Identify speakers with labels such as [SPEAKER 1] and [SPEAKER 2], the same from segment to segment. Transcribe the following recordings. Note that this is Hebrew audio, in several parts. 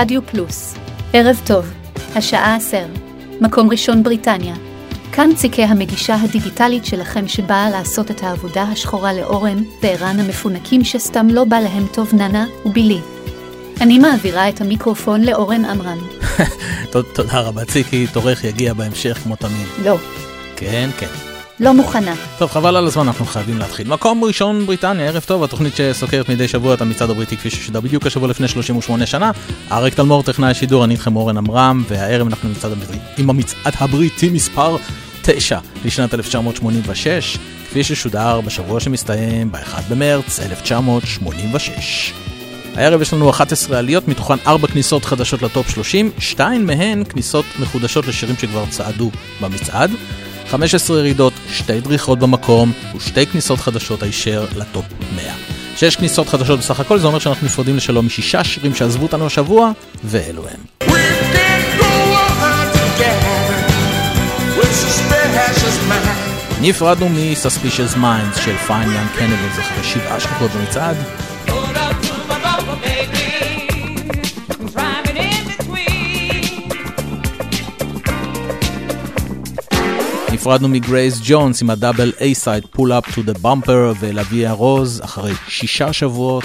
[SPEAKER 1] רדיו פלוס, ערב טוב, השעה עשר, מקום ראשון בריטניה. כאן ציקי המגישה הדיגיטלית שלכם שבאה לעשות את העבודה השחורה לאורן וערן המפונקים שסתם לא בא להם טוב ננה ובילי. אני מעבירה את המיקרופון לאורן עמרם.
[SPEAKER 2] תודה רבה ציקי, תורך יגיע בהמשך כמו תמיד.
[SPEAKER 1] לא,
[SPEAKER 2] כן, כן.
[SPEAKER 1] לא מוכנה.
[SPEAKER 2] טוב, חבל על הזמן, אנחנו חייבים להתחיל. מקום ראשון בריטניה, ערב טוב, התוכנית שסוקרת מדי שבוע את המצעד הבריטי כפי ששודר בדיוק השבוע לפני 38 שנה. אריק תלמור, טכנאי השידור, אני איתכם אורן עמרם, והערב אנחנו מצעד הבריטי, עם המצעד הבריטי מספר 9 לשנת 1986, כפי ששודר בשבוע שמסתיים ב-1 במרץ 1986. הערב יש לנו 11 עליות, מתוכן 4 כניסות חדשות לטופ 30, 2 מהן כניסות מחודשות לשירים שכבר צעדו במצעד. 15 ירידות, שתי דריכות במקום ושתי כניסות חדשות הישר לטופ 100. שש כניסות חדשות בסך הכל, זה אומר שאנחנו נפרדים לשלום משישה שירים שעזבו אותנו השבוע, ואלו הם. נפרדנו מ-Suspicious Minds של Fine Young Cannibals אחרי שבעה שבועות במצעד. נפרדנו מגרייס ג'ונס עם הדאבל איי-סייד פול אפ טו דה במפר ולהביא הרוז אחרי שישה שבועות.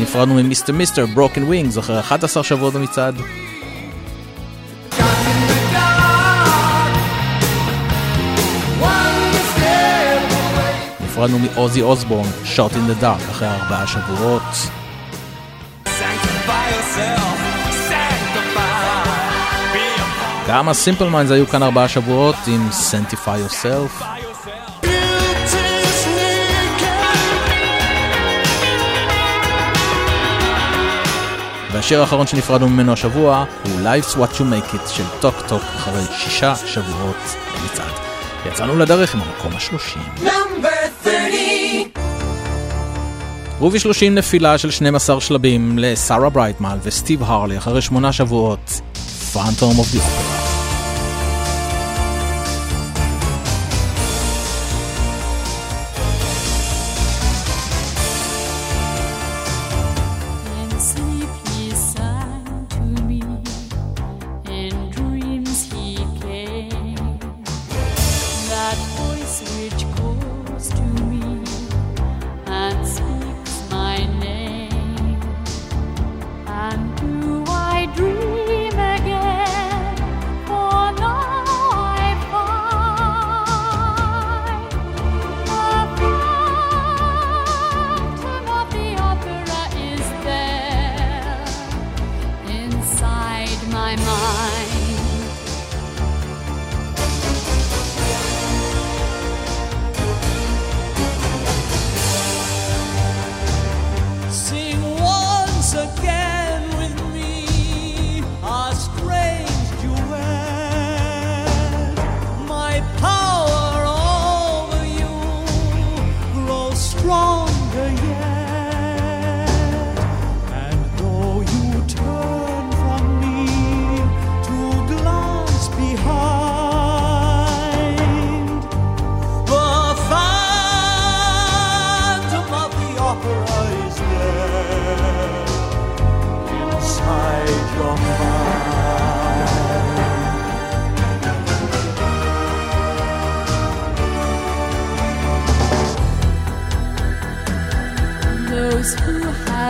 [SPEAKER 2] נפרדנו מ Mr. Mister Broken Wings אחרי 11 שבועות במצעד. נפרדנו מאוזי אוסבורן, Shot in the Dark אחרי ארבעה שבועות. גם ה Simple Minds היו כאן ארבעה שבועות עם Sanctify Yourself. והשיר האחרון שנפרדנו ממנו השבוע הוא Life's What You Make It של Talk Talk אחרי שישה שבועות במצעד. יצאנו לדרך עם המקום השלושים. רובי 30 נפילה של 12 שלבים לשרה ברייטמן וסטיב הרלי אחרי שמונה שבועות. Phantom of the.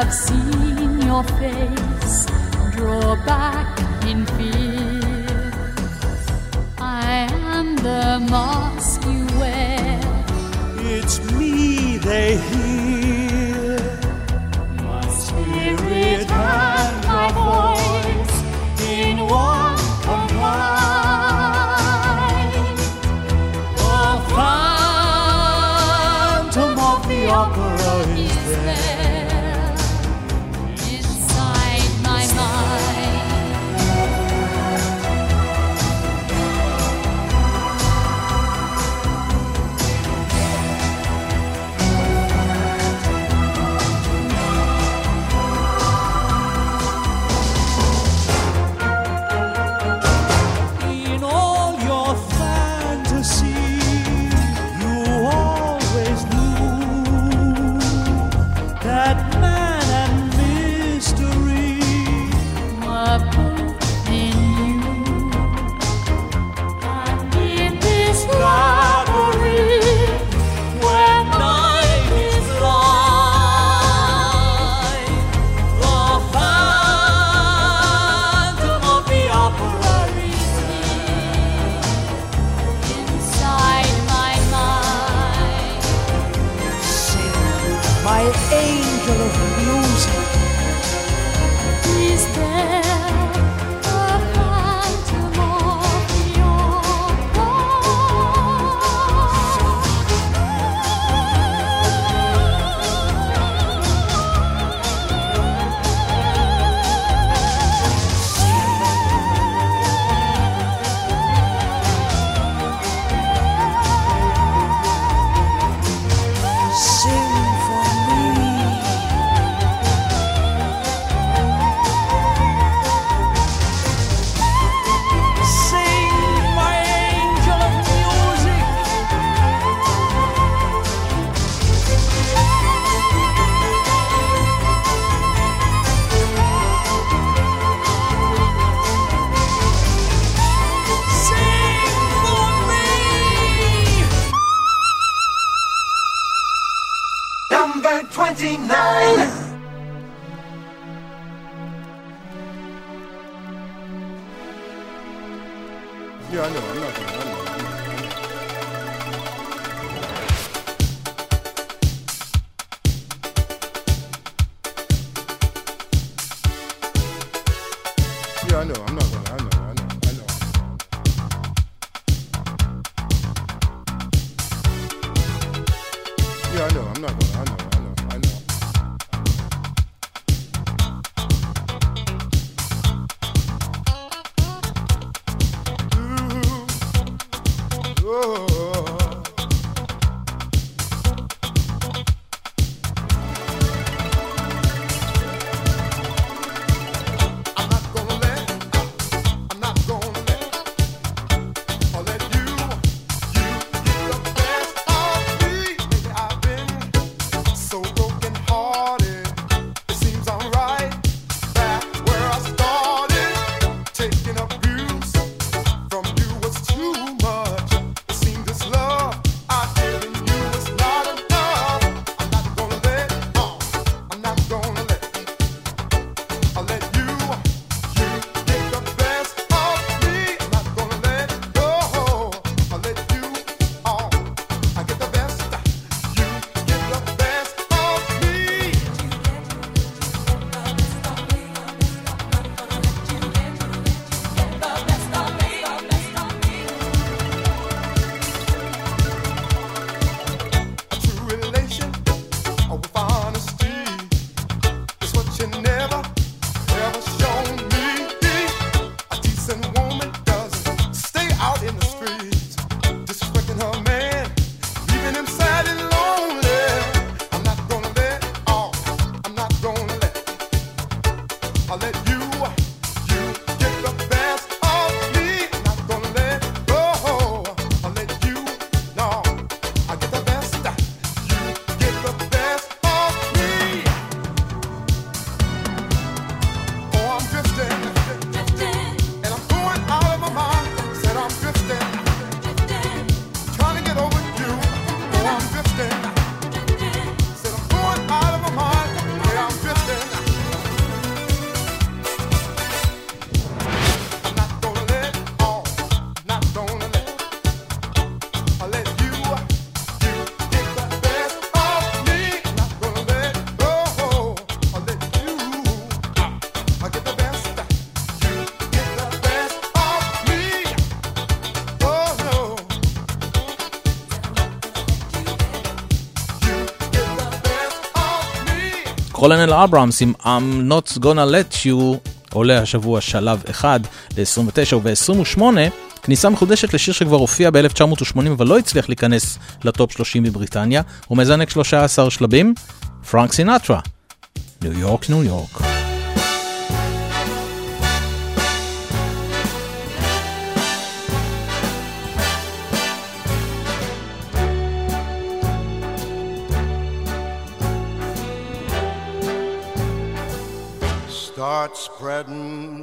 [SPEAKER 3] Have seen your face. Draw back
[SPEAKER 4] Oh. oh, oh.
[SPEAKER 5] קולנל אברהמס עם I'm Not Gonna Let You עולה השבוע שלב אחד ל-29 וב-28. כניסה מחודשת לשיר שכבר הופיע ב-1980 אבל לא הצליח להיכנס לטופ 30 בבריטניה, הוא מזנק 13 שלבים, פרנק סינטרה, ניו יורק, ניו יורק. garden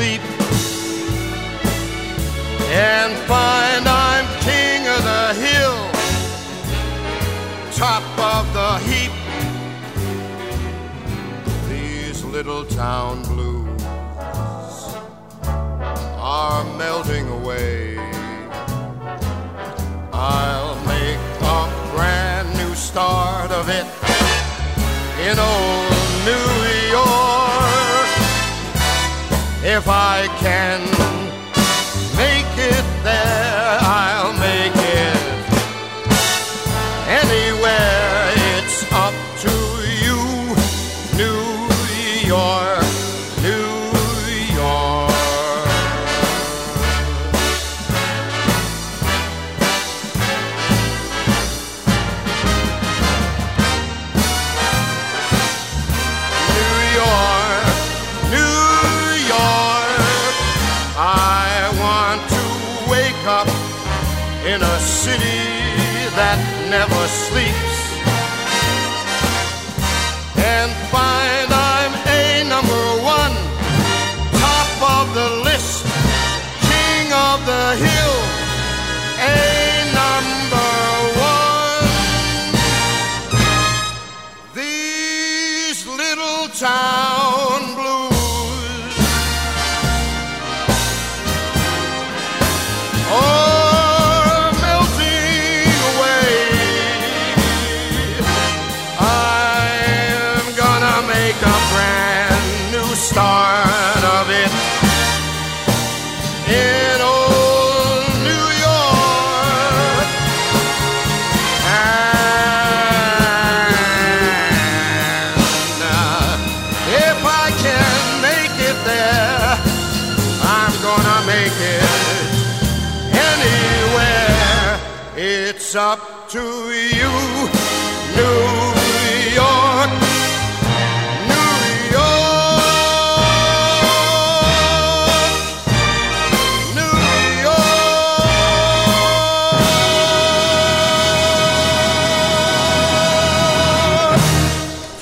[SPEAKER 5] feet and find I'm king of the hill, top of the heap. These little town blues are melting away. if I can.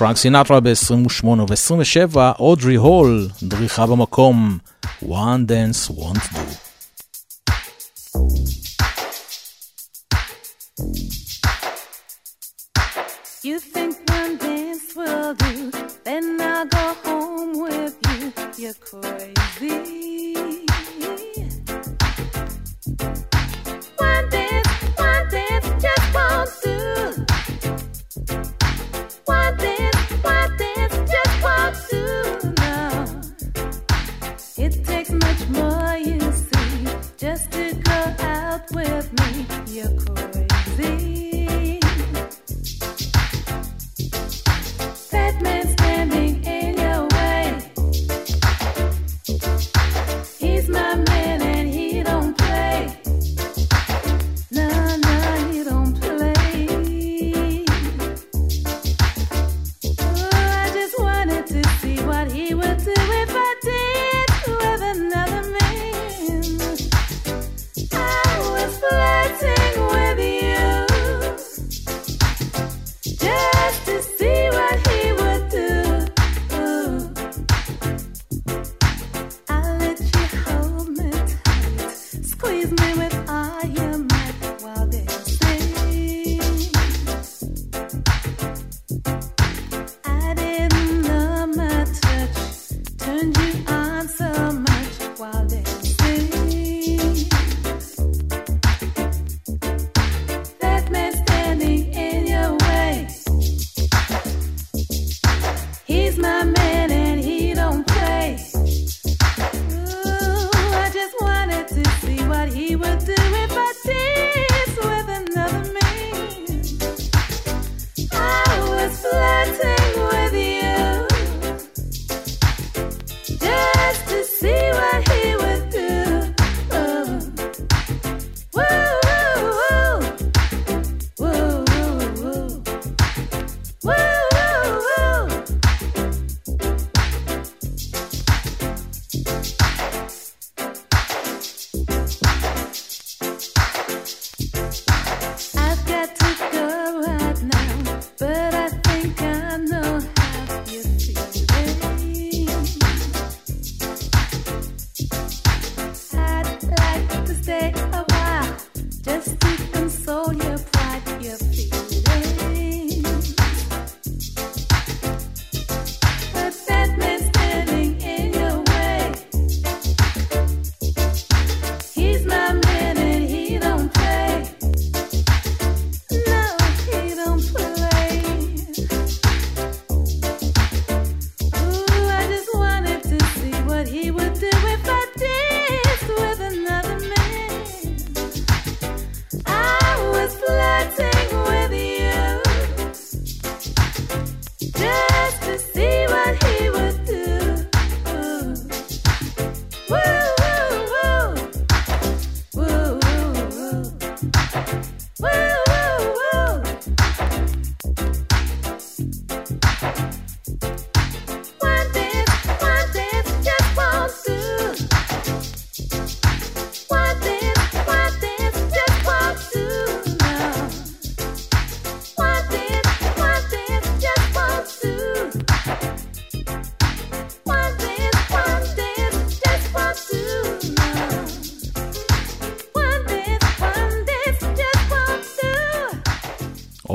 [SPEAKER 2] פרנק סינטרה ב-28 וב-27, אודרי הול, דריכה במקום, One Dance,
[SPEAKER 6] One He's my man.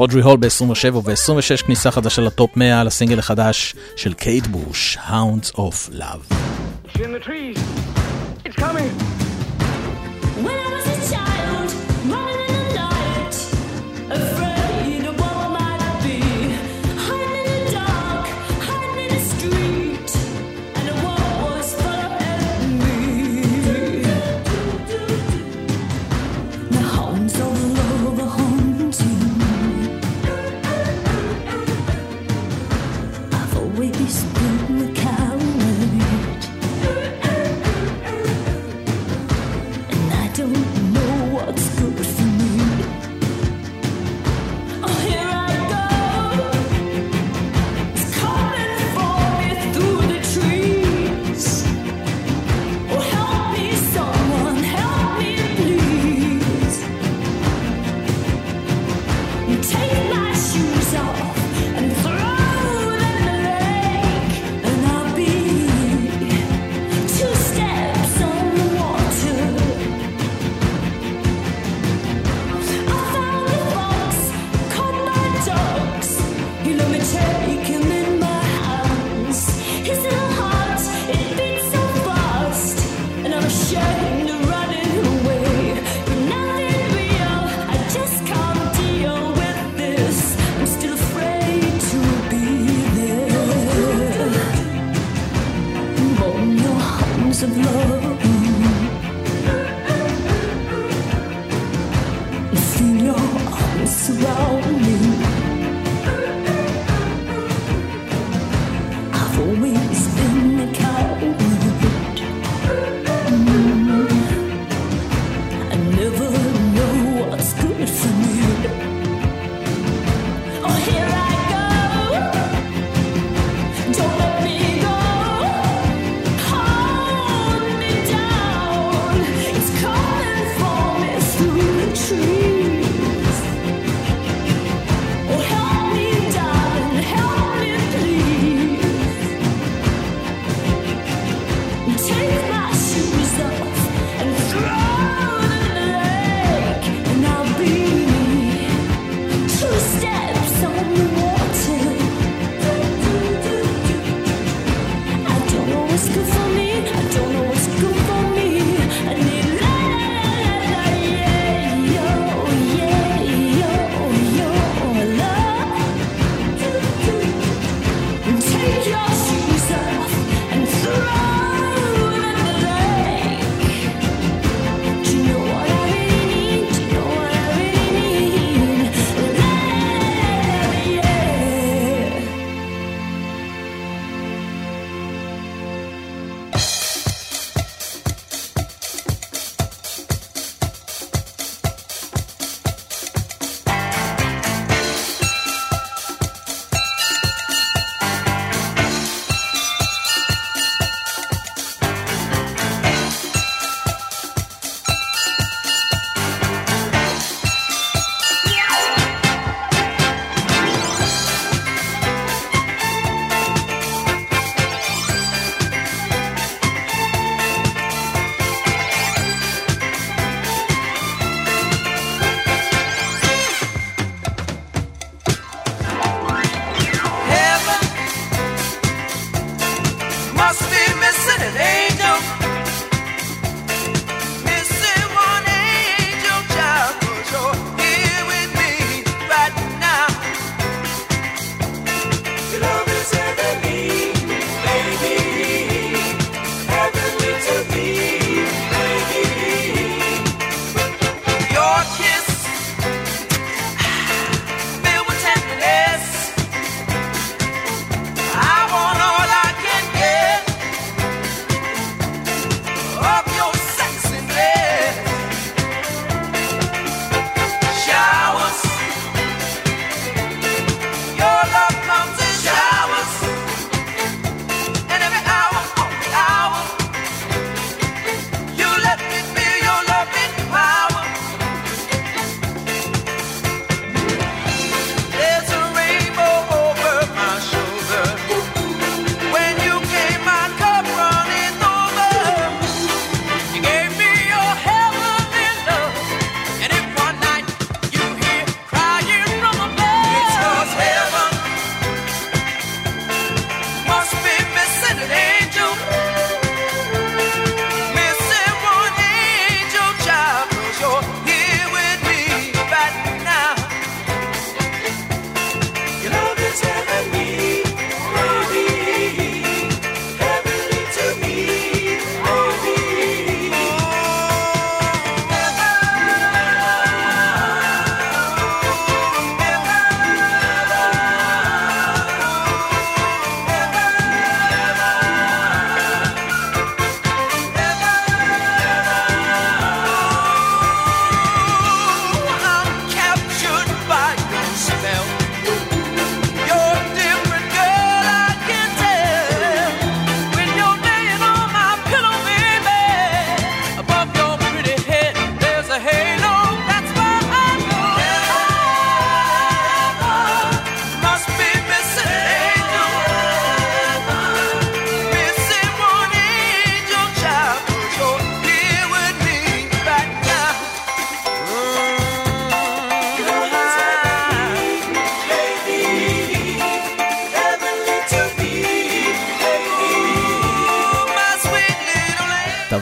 [SPEAKER 2] רודרי הול ב-27 וב-26 כניסה חדשה לטופ 100 על הסינגל החדש של קייט בוש, Hounds of Love.
[SPEAKER 7] It's in the trees. It's
[SPEAKER 8] surround me.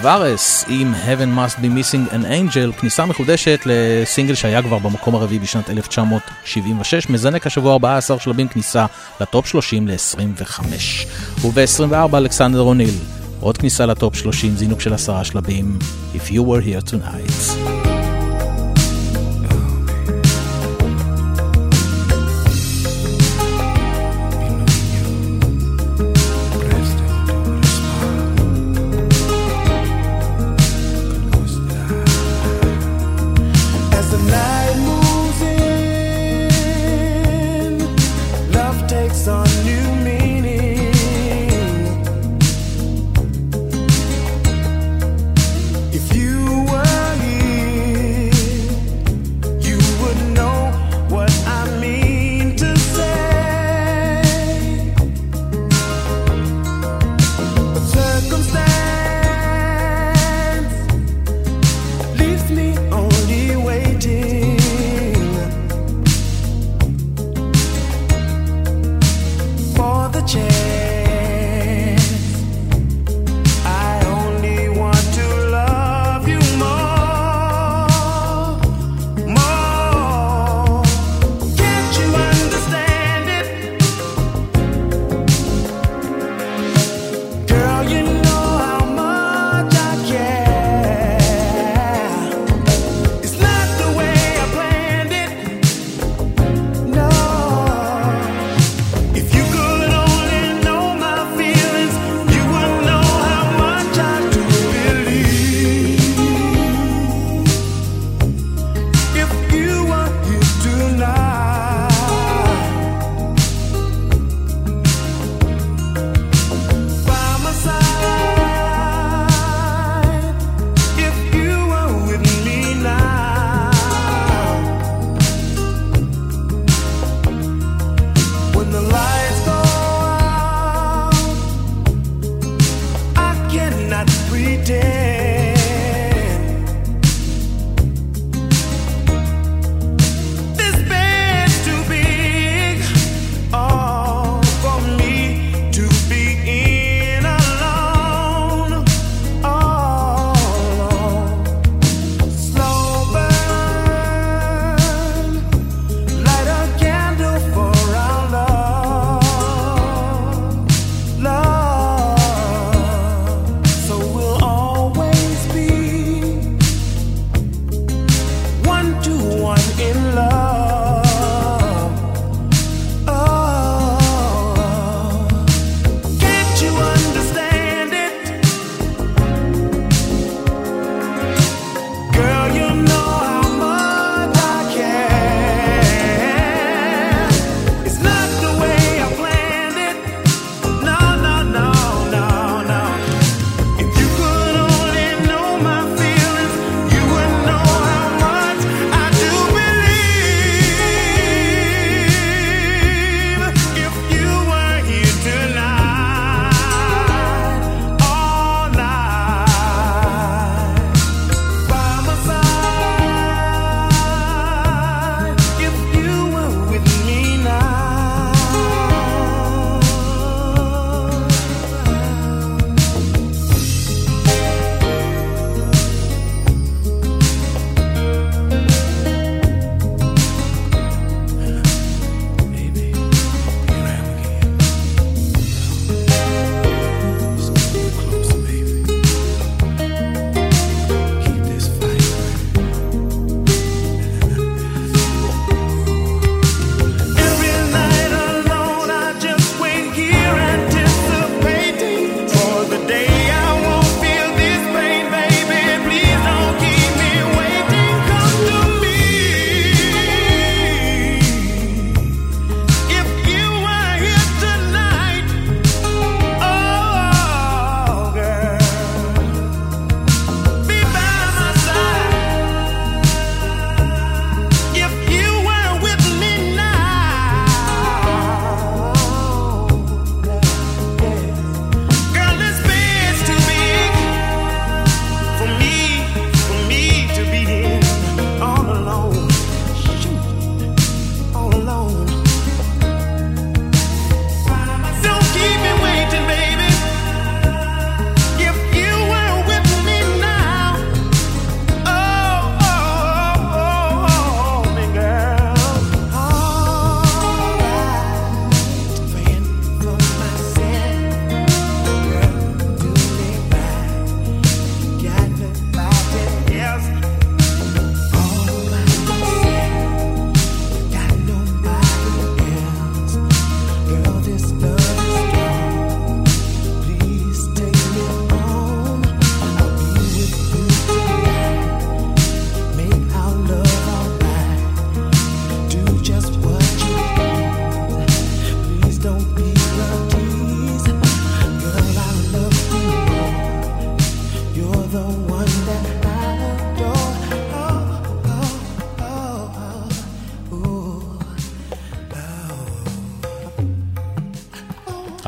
[SPEAKER 4] טווארס עם Heaven Must Be Missing an Angel, כניסה מחודשת לסינגל שהיה כבר במקום הרביעי בשנת 1976, מזנק השבוע 14 שלבים כניסה לטופ 30 ל-25. וב-24 אלכסנדר אוניל, עוד כניסה לטופ 30, זינוק של עשרה שלבים, If You Were Here Tonight.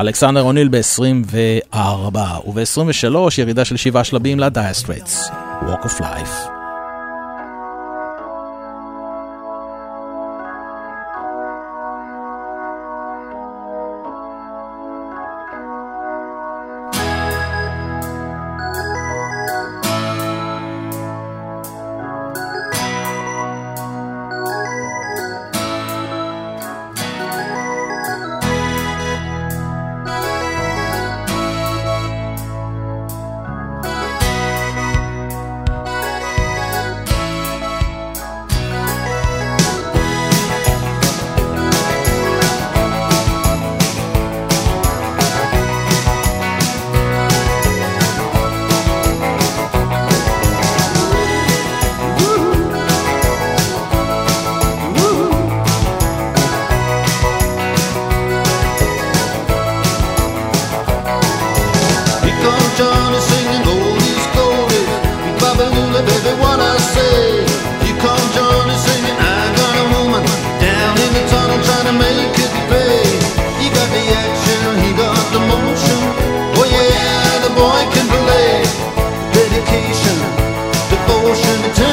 [SPEAKER 2] אלכסנדר אוניל ב-24, וב-23 ירידה של שבעה שלבים ל Dire Straits. Walk of Life.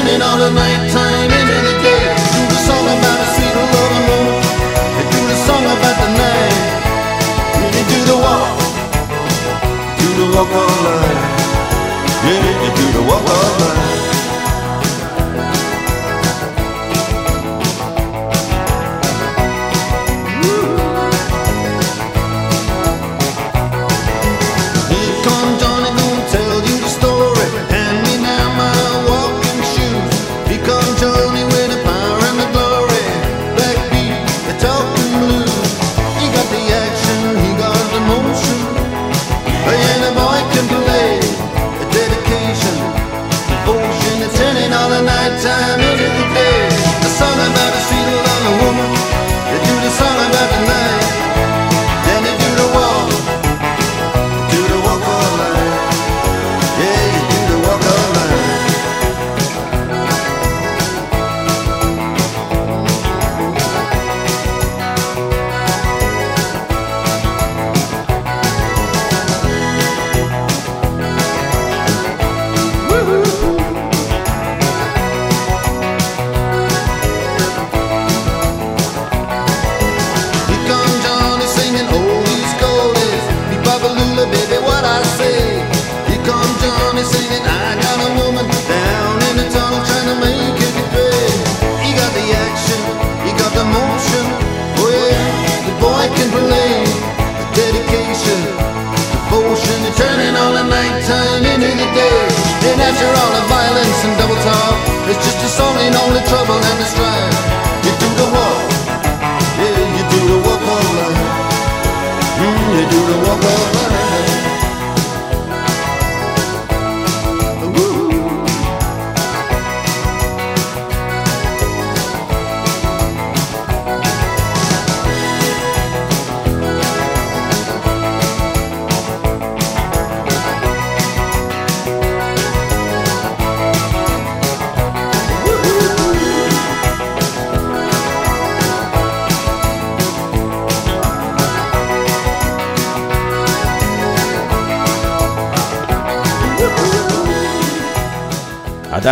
[SPEAKER 9] turning all the nighttime into the day. Do the song about the sweet love and moon. And do the song about the night. And you do the walk, do the walk all night. Yeah, you do the walk all night.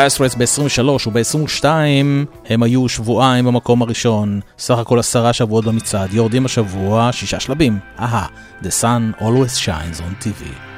[SPEAKER 2] ה-Vice ב-23 וב-22 הם היו שבועיים במקום הראשון, סך הכל עשרה שבועות במצעד, יורדים השבוע שישה שלבים. אהה, The Sun Always Shines on TV.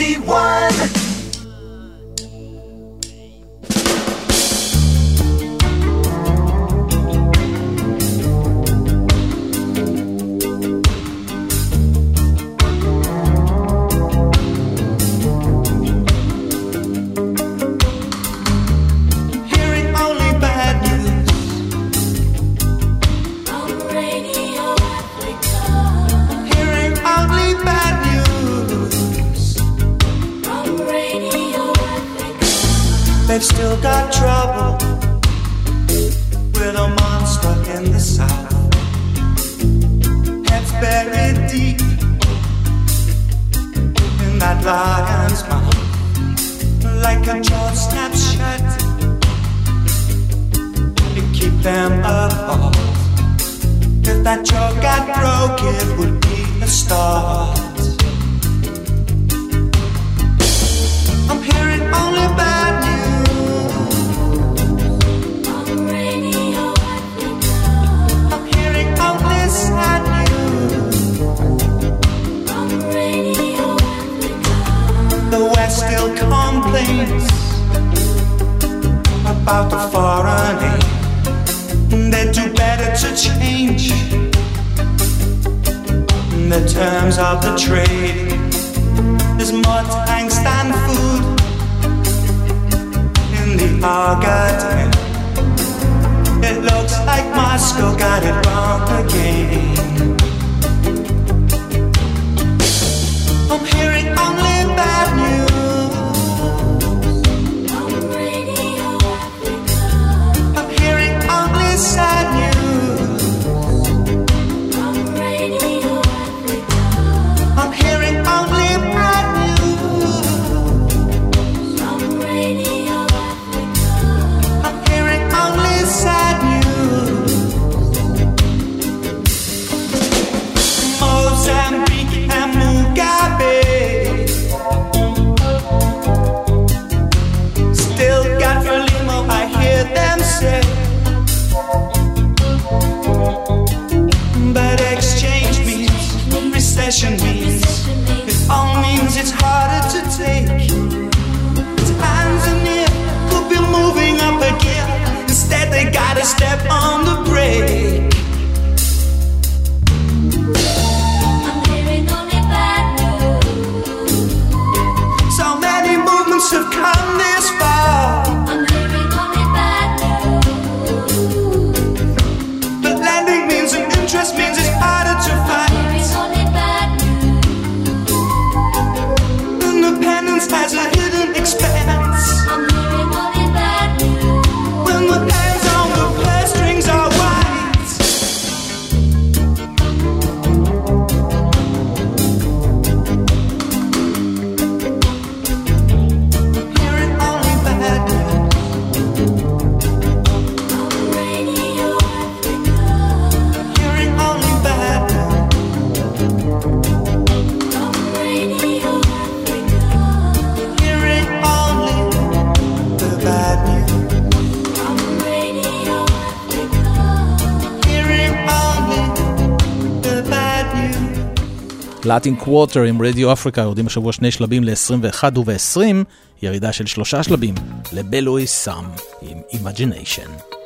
[SPEAKER 10] 51. Water עם רדיו אפריקה יורדים השבוע שני שלבים ל-21 וב-20, ירידה של שלושה שלבים לבלוי סאם עם
[SPEAKER 2] Imagination.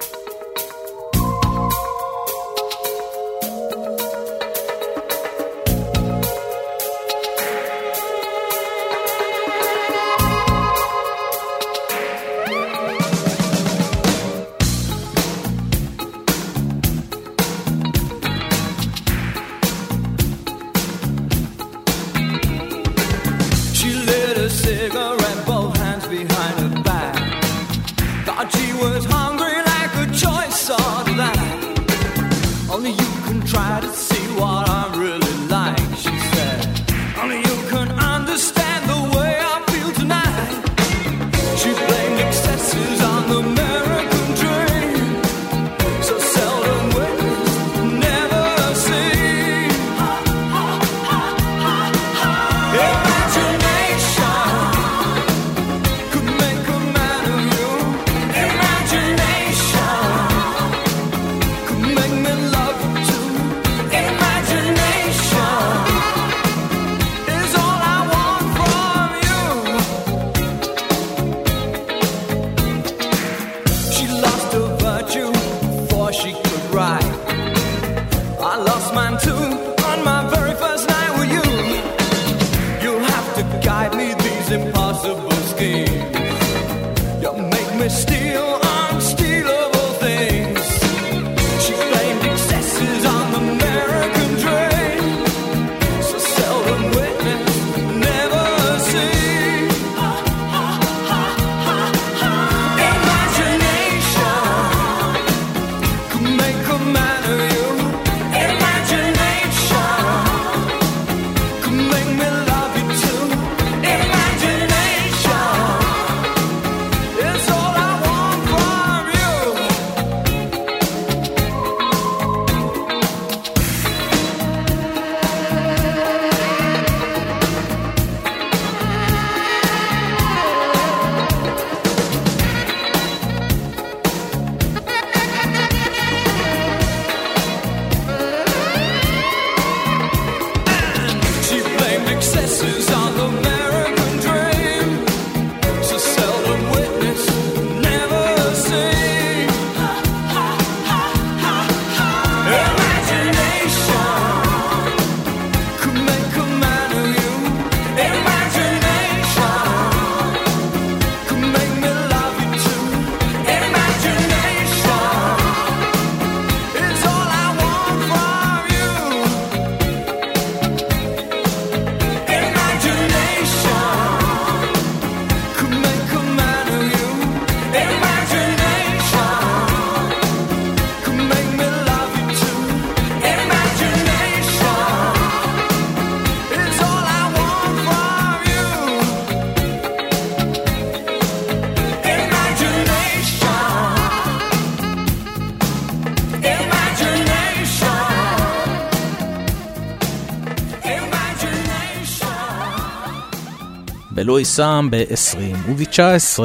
[SPEAKER 10] ולואי סאם ב-20, וב-19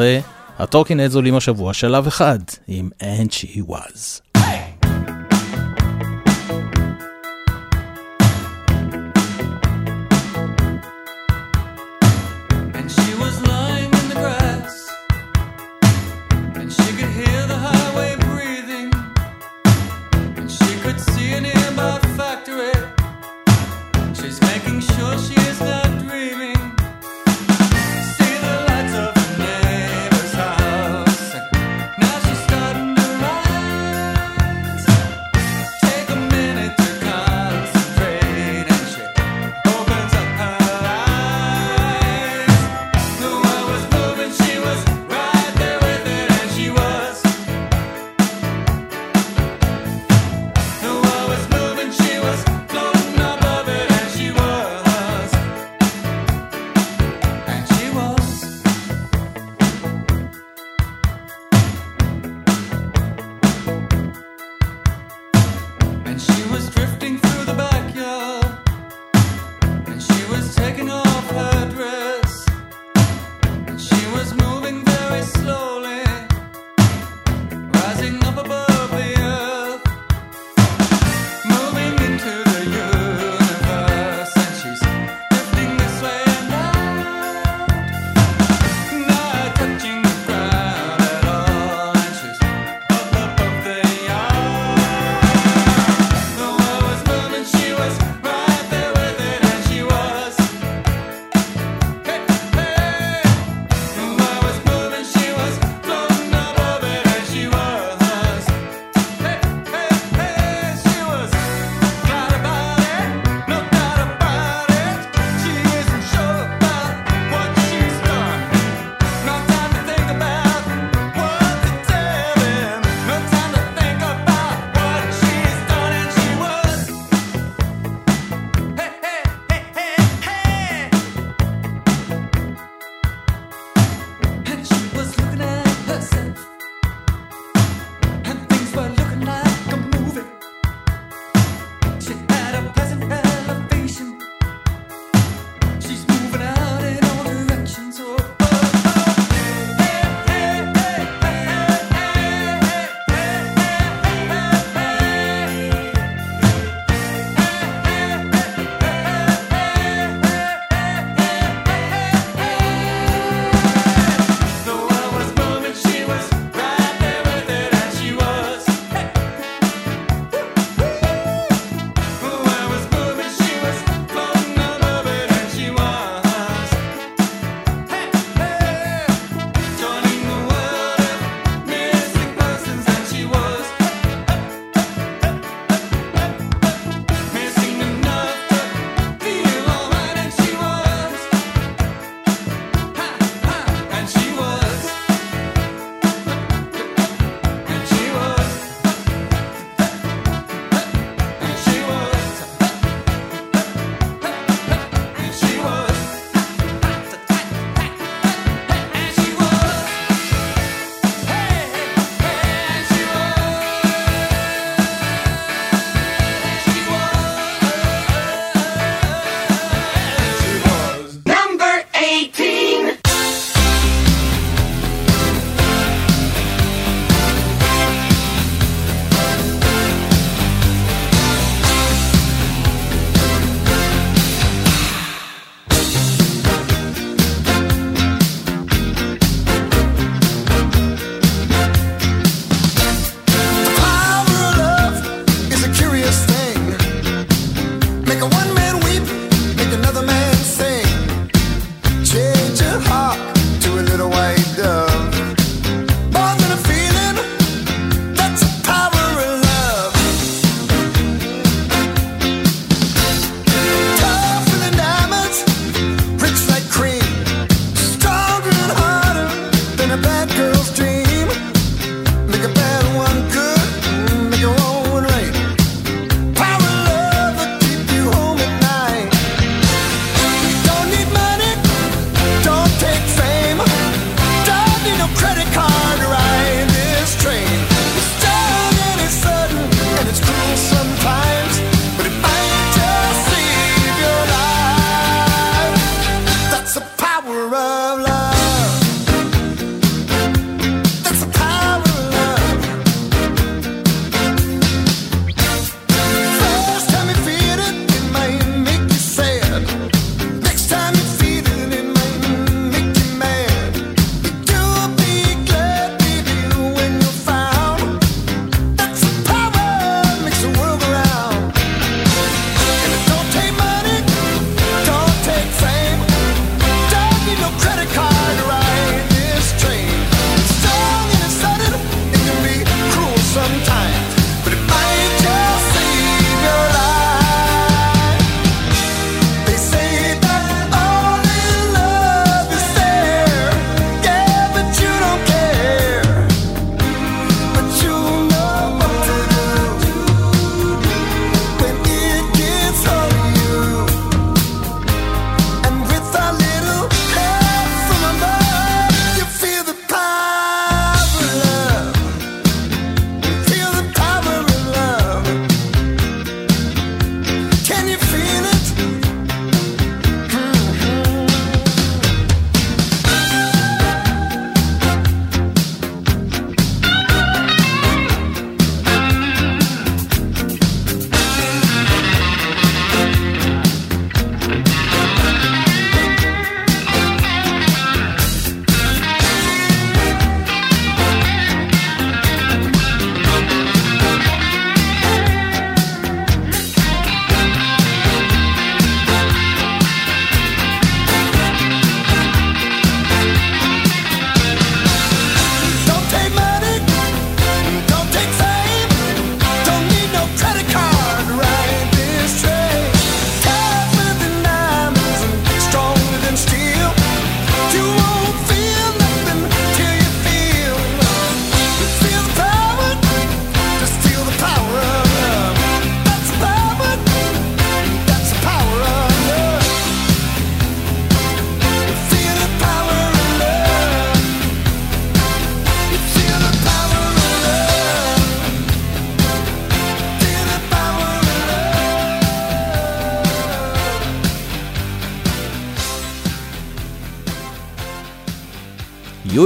[SPEAKER 10] הטורקינדס זולים השבוע שלב אחד עם And She Was.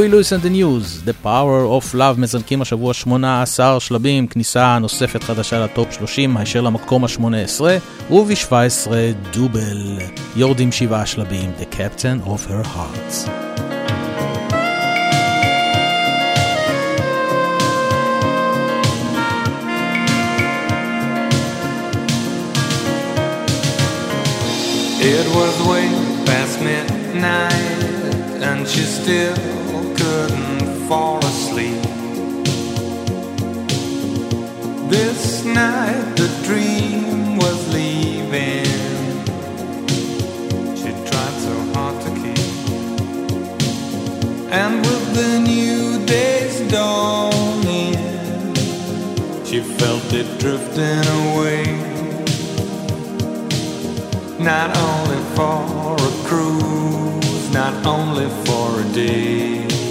[SPEAKER 2] יואי לואיס and the News, The Power of Love, מזנקים השבוע 18 שלבים, כניסה נוספת חדשה לטופ 30, הישר למקום ה-18, וב-17 דובל, יורדים שבעה שלבים, The Captain of Her Hearts.
[SPEAKER 10] It was way past midnight, and she still couldn't this night, the dream was leaving. She tried so hard to keep, and with the new day's dawning, she felt it drifting away. Not only for a cruise, not only for a day.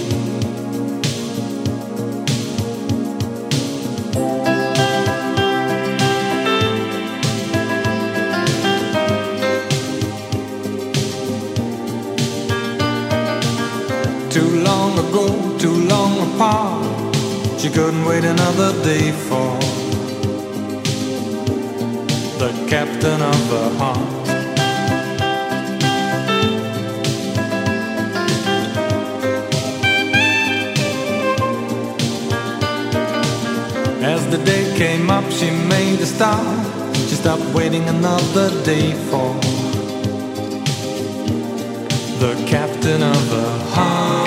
[SPEAKER 10] Too long apart, she couldn't wait another day for the captain of her heart. As the day came up, she made a start. She stopped waiting another day for the captain of her heart.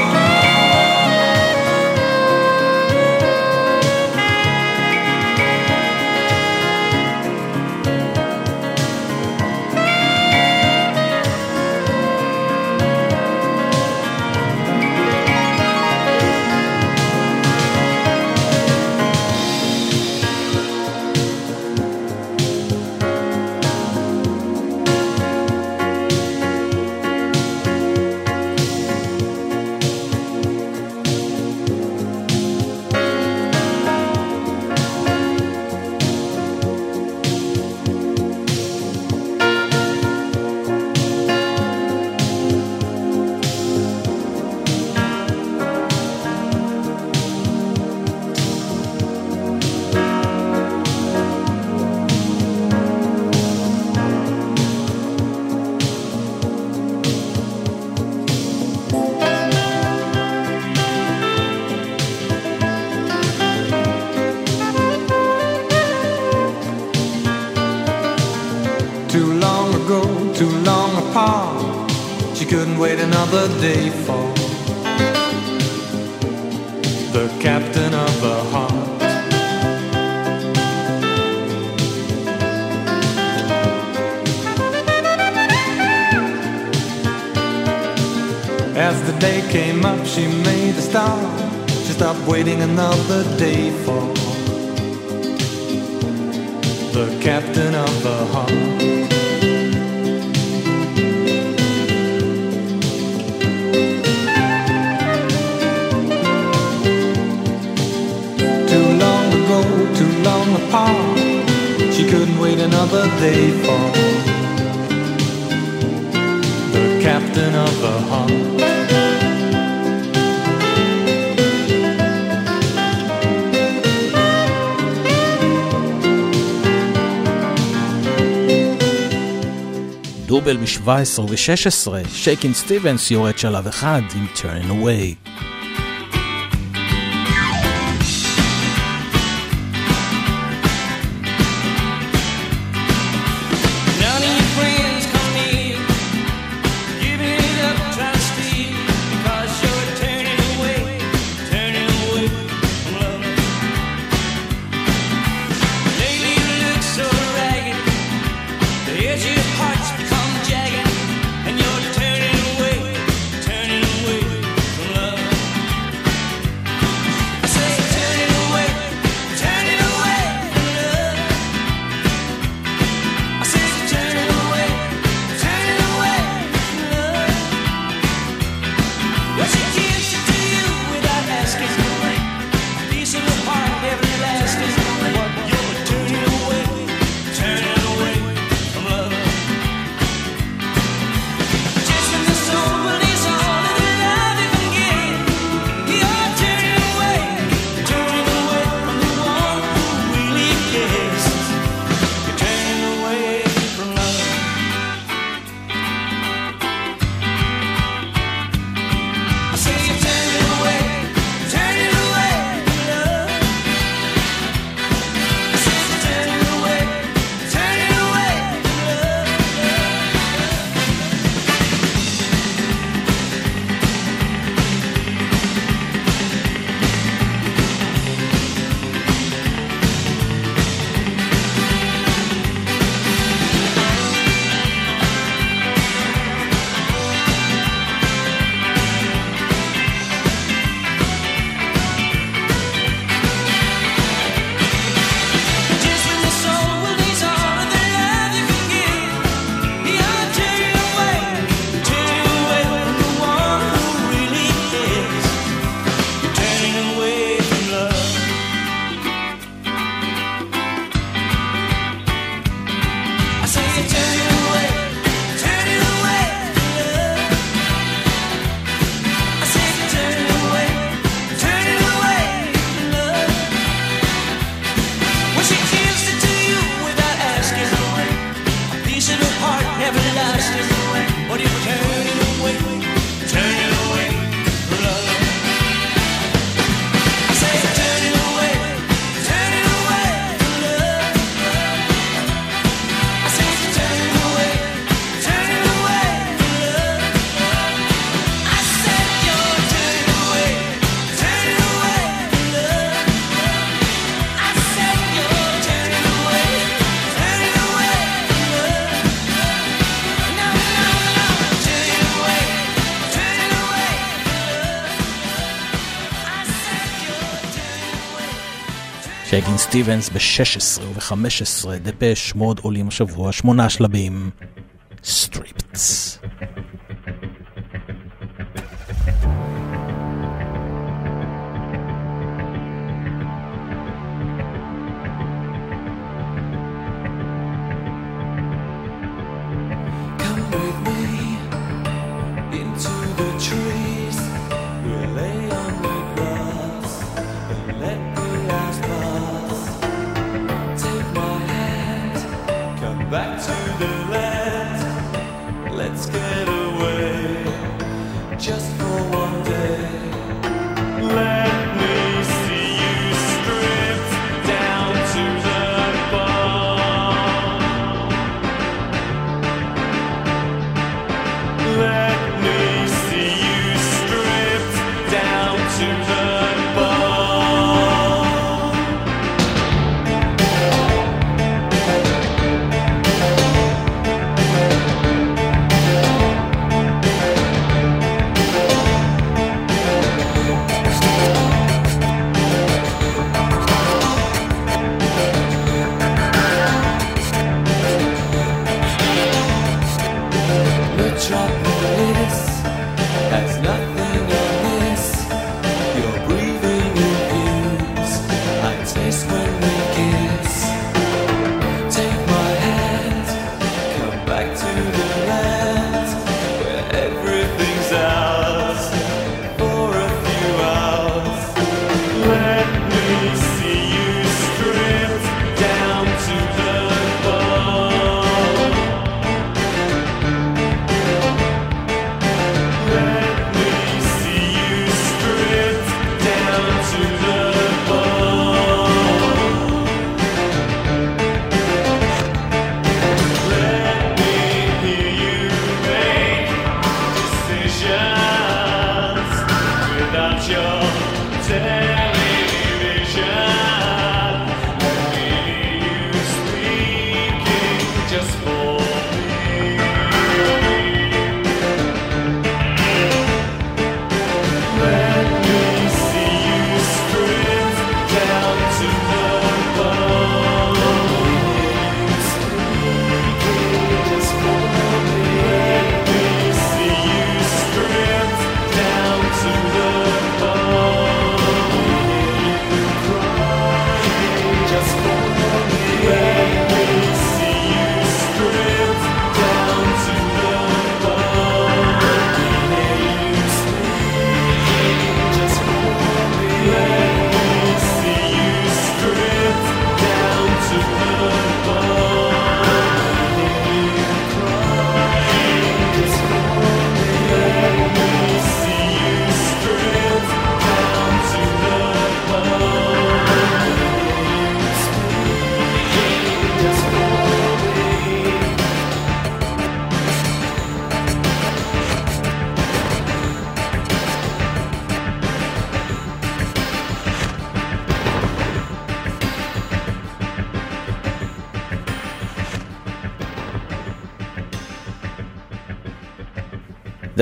[SPEAKER 2] 17 ו-16, שייקין סטיבנס יורד שלב אחד עם Turn Away. סטיבנס ב-16 וב-15, דפש מוד עולים השבוע שמונה שלבים.
[SPEAKER 11] metropolis.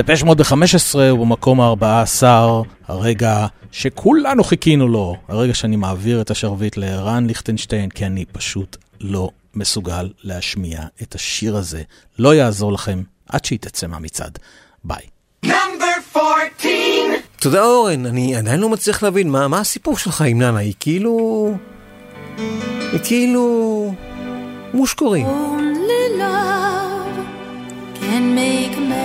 [SPEAKER 2] ב-515 הוא במקום ה-14, הרגע שכולנו חיכינו לו, הרגע שאני מעביר את השרביט לערן ליכטנשטיין, כי אני פשוט לא מסוגל להשמיע את השיר הזה. לא יעזור לכם עד שהיא תצא מהמצעד. ביי.
[SPEAKER 12] תודה אורן, אני עדיין לא מצליח להבין מה, מה הסיפור שלך עם ננה, היא כאילו... היא כאילו... מושקורים.
[SPEAKER 13] Only love can make a
[SPEAKER 14] man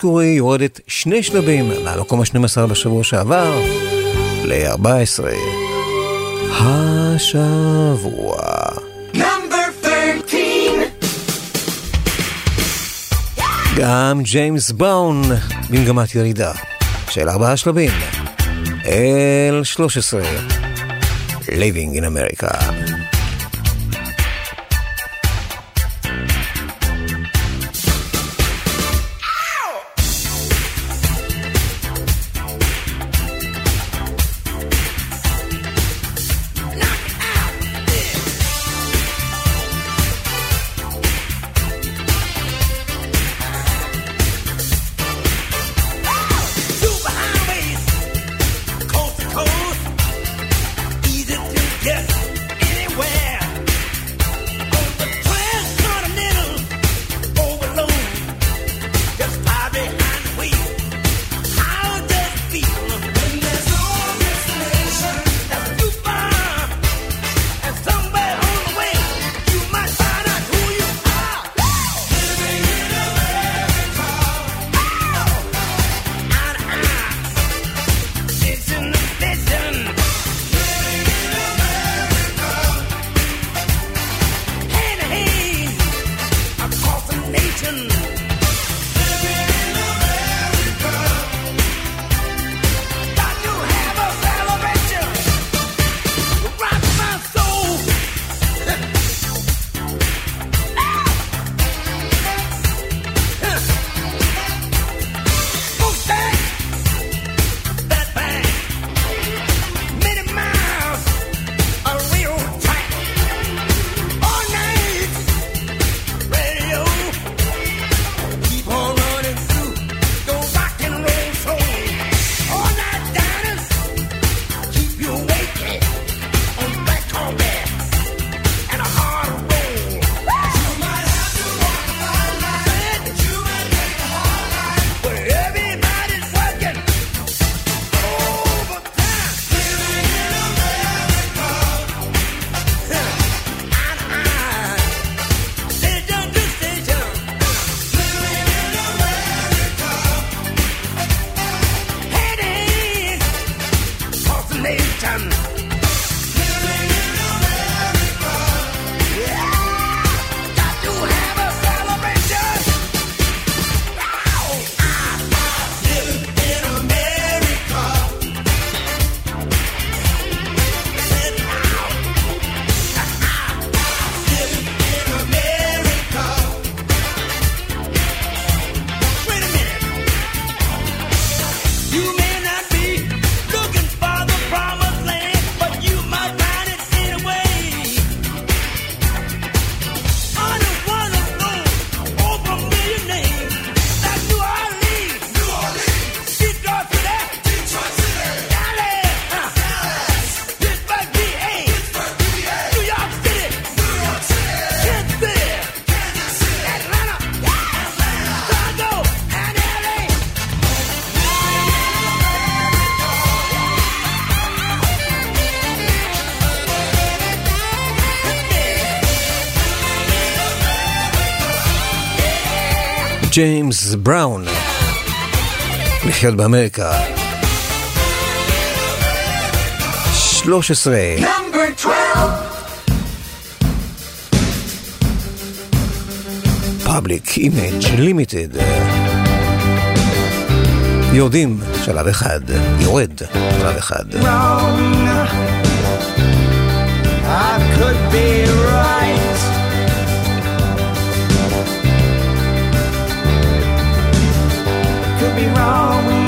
[SPEAKER 14] שקורי יורדת שני שלבים מהמקום ה-12 בשבוע שעבר ל-14. השבוע. גם ג'יימס באון במגמת ירידה של ארבעה שלבים אל 13 Living in America
[SPEAKER 12] ג'יימס בראון. לחיות באמריקה. 13. Public Image Limited. יורדים שלב אחד, יורד שלב אחד.
[SPEAKER 4] Wrong. I could be right. me wrong.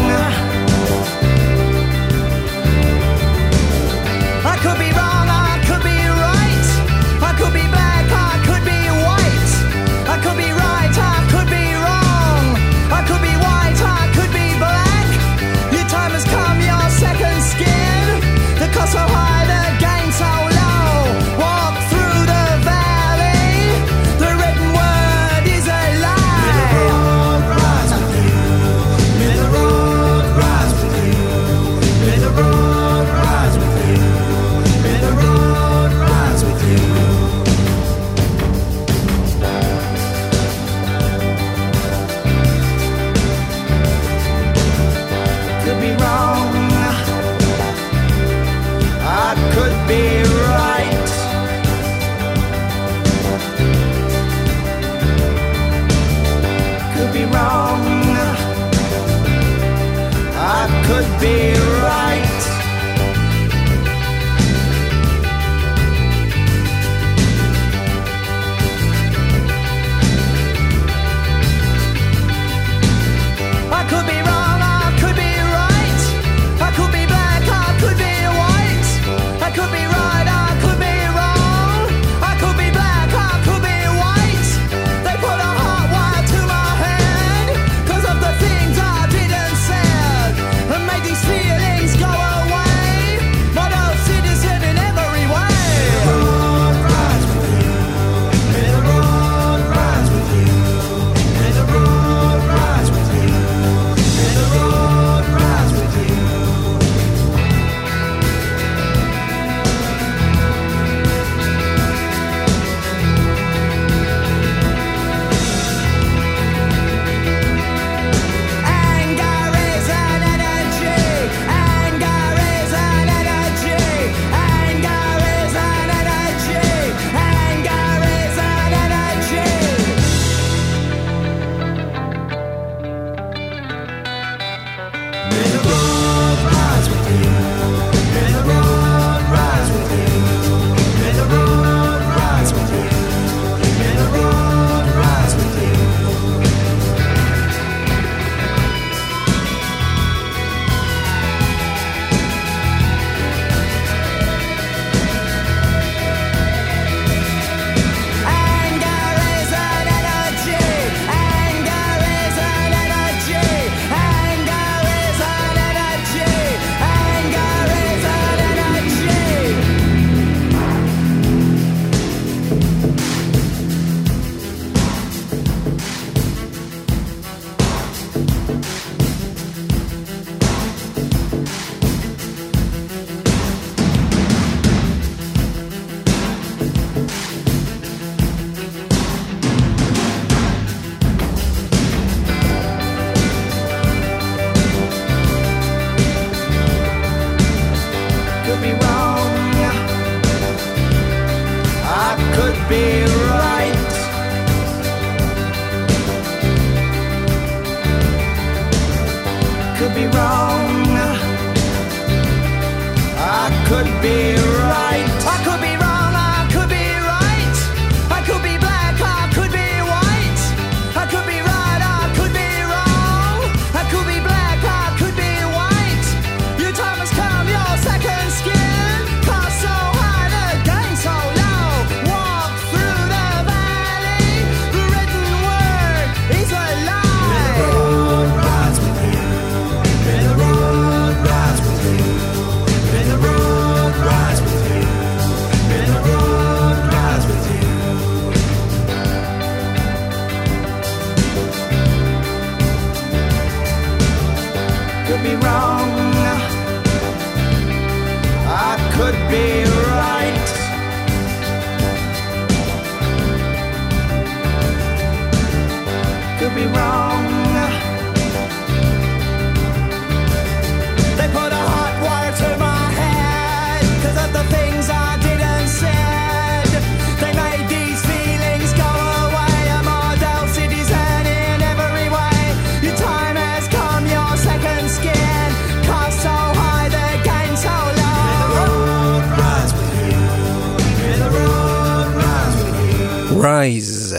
[SPEAKER 6] רייז.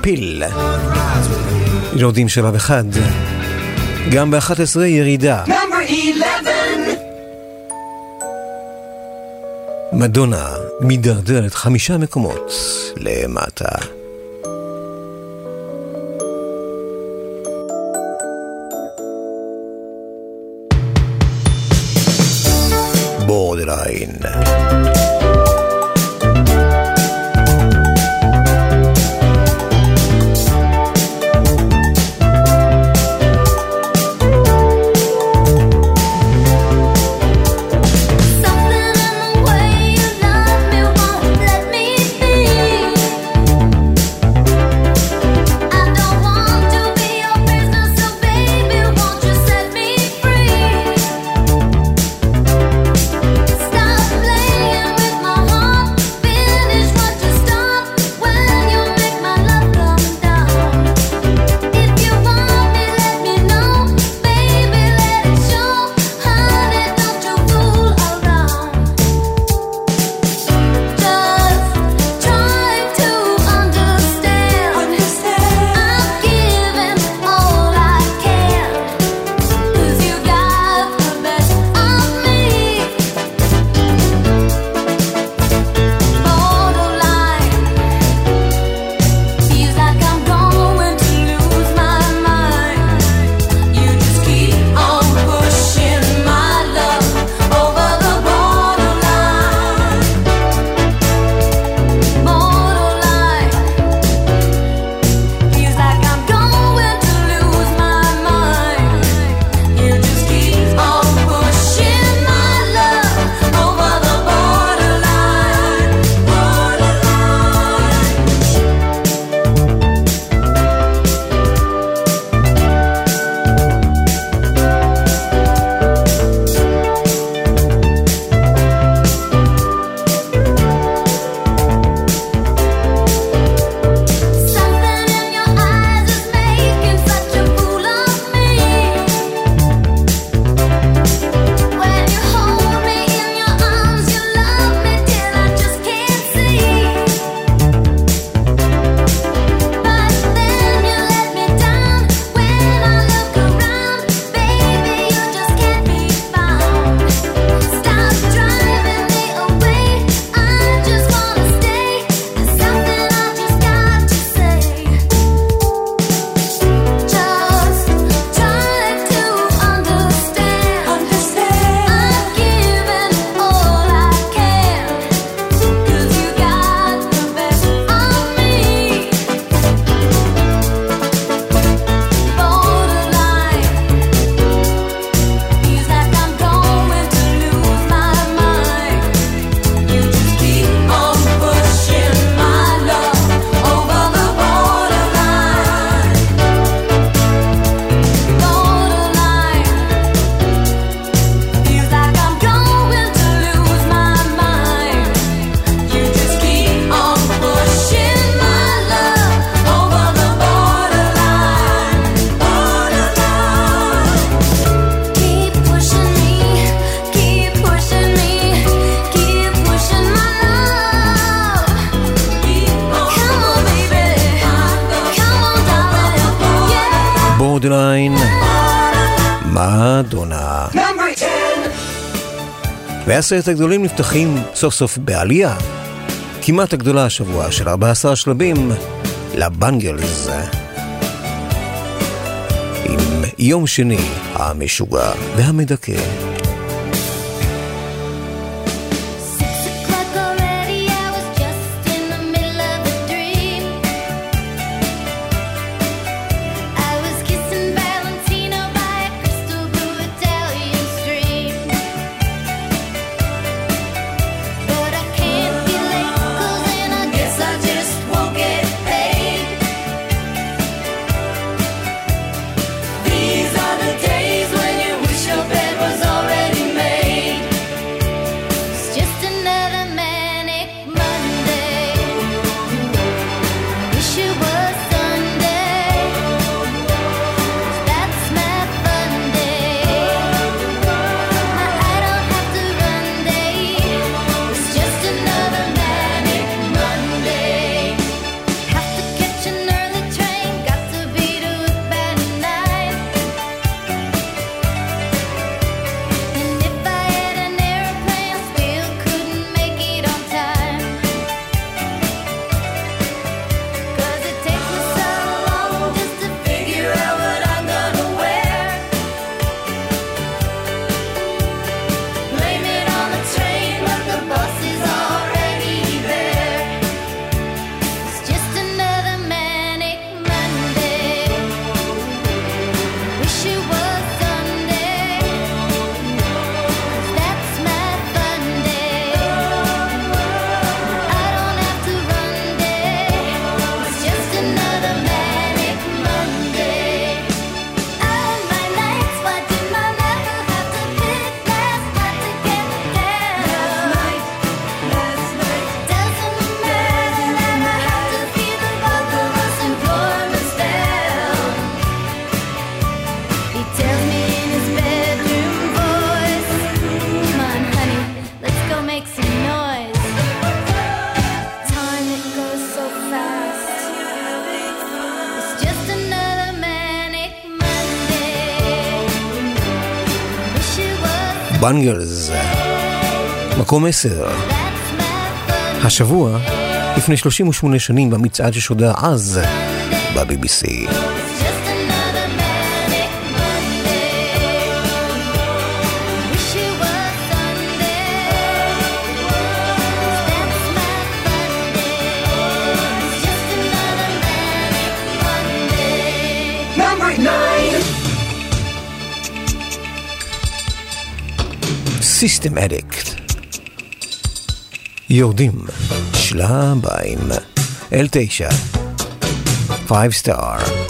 [SPEAKER 6] פיל. יורדים שלב אחד. גם ב-11 ירידה.
[SPEAKER 12] Number 11.
[SPEAKER 6] מדונה מידרדרת חמישה מקומות למטה. בורדליין. והעשרת הגדולים נפתחים סוף סוף בעלייה, כמעט הגדולה השבוע של 14 שלבים לבנגלס. עם יום שני המשוגע והמדכא.
[SPEAKER 12] בנגלס, מקום עשר. השבוע, לפני 38 שנים במצעד ששודר אז ב-BBC. סיסטם אדיקט. יורדים, שלביים,
[SPEAKER 6] L9, 5 star.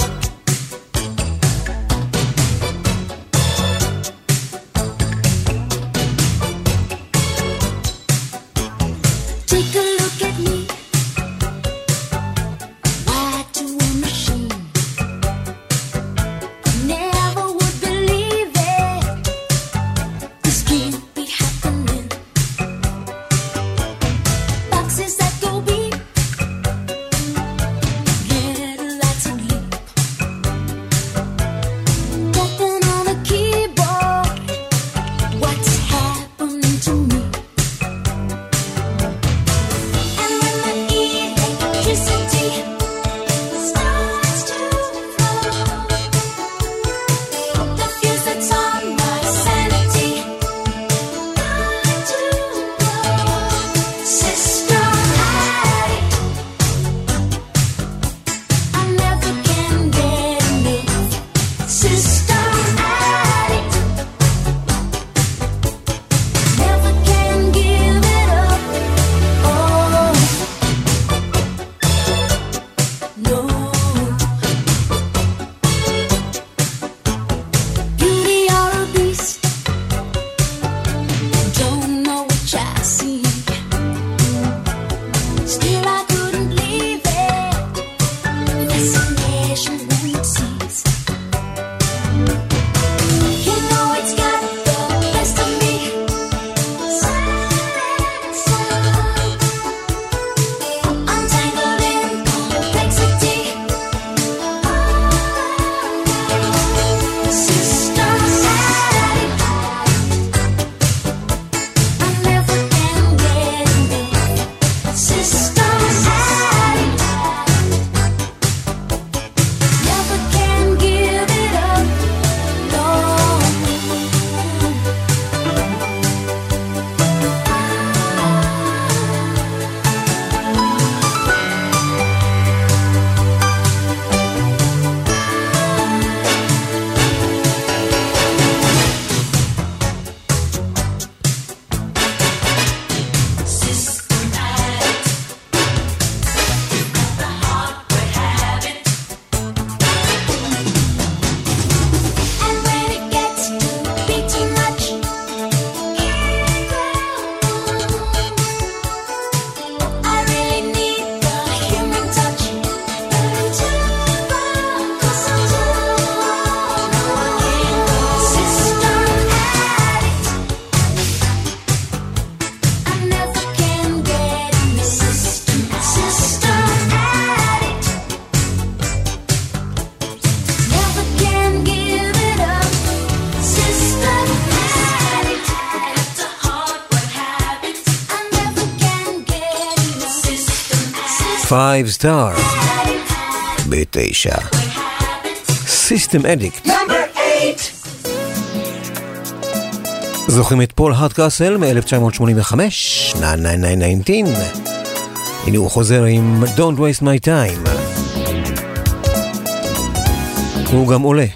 [SPEAKER 12] Five Star. בתשע.
[SPEAKER 15] System Addict.
[SPEAKER 12] זוכרים את פול הארדקאסל מ-1985? 9919 הנה הוא חוזר עם Don't Waste My Time. הוא גם עולה.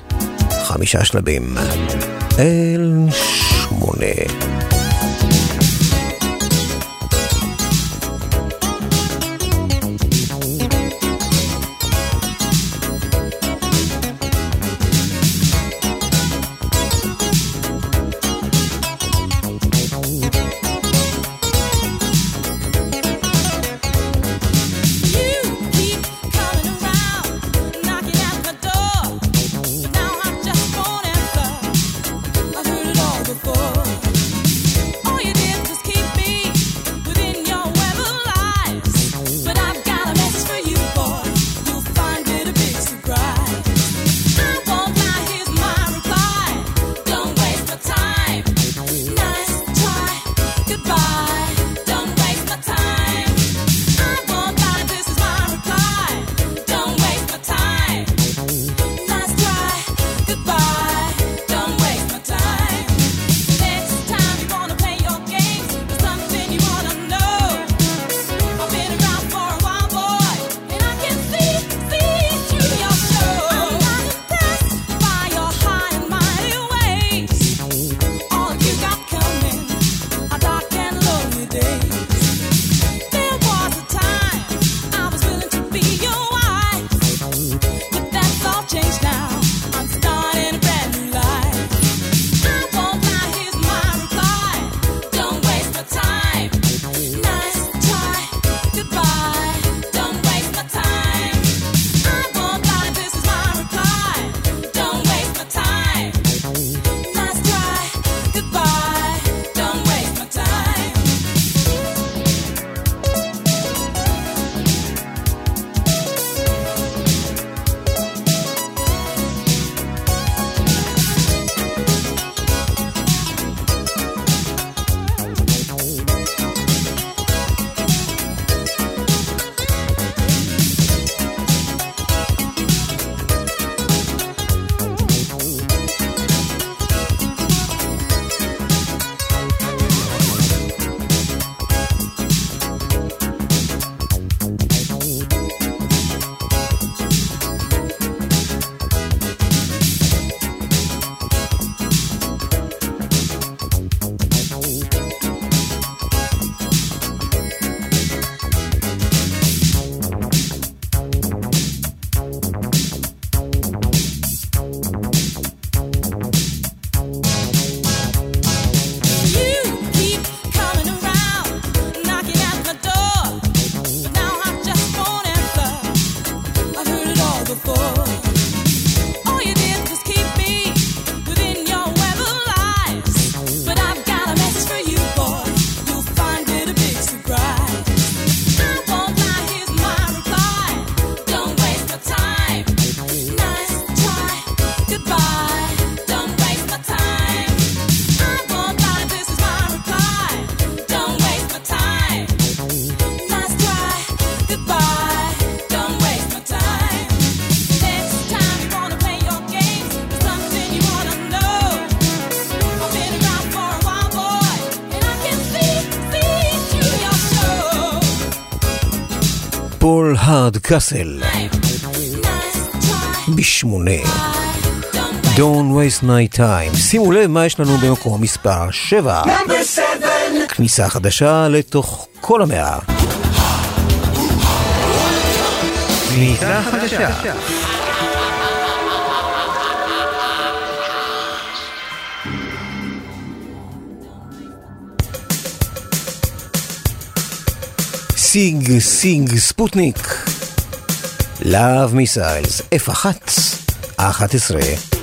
[SPEAKER 12] חמישה שלבים. אל שמונה.
[SPEAKER 4] פול הארד קאסל. בשמונה. Don't waste my time. שימו לב מה יש לנו במקום מספר 7. כניסה חדשה לתוך כל המאה. כניסה חדשה. סיג סיג ספוטניק. Love Missiles F1,
[SPEAKER 8] A11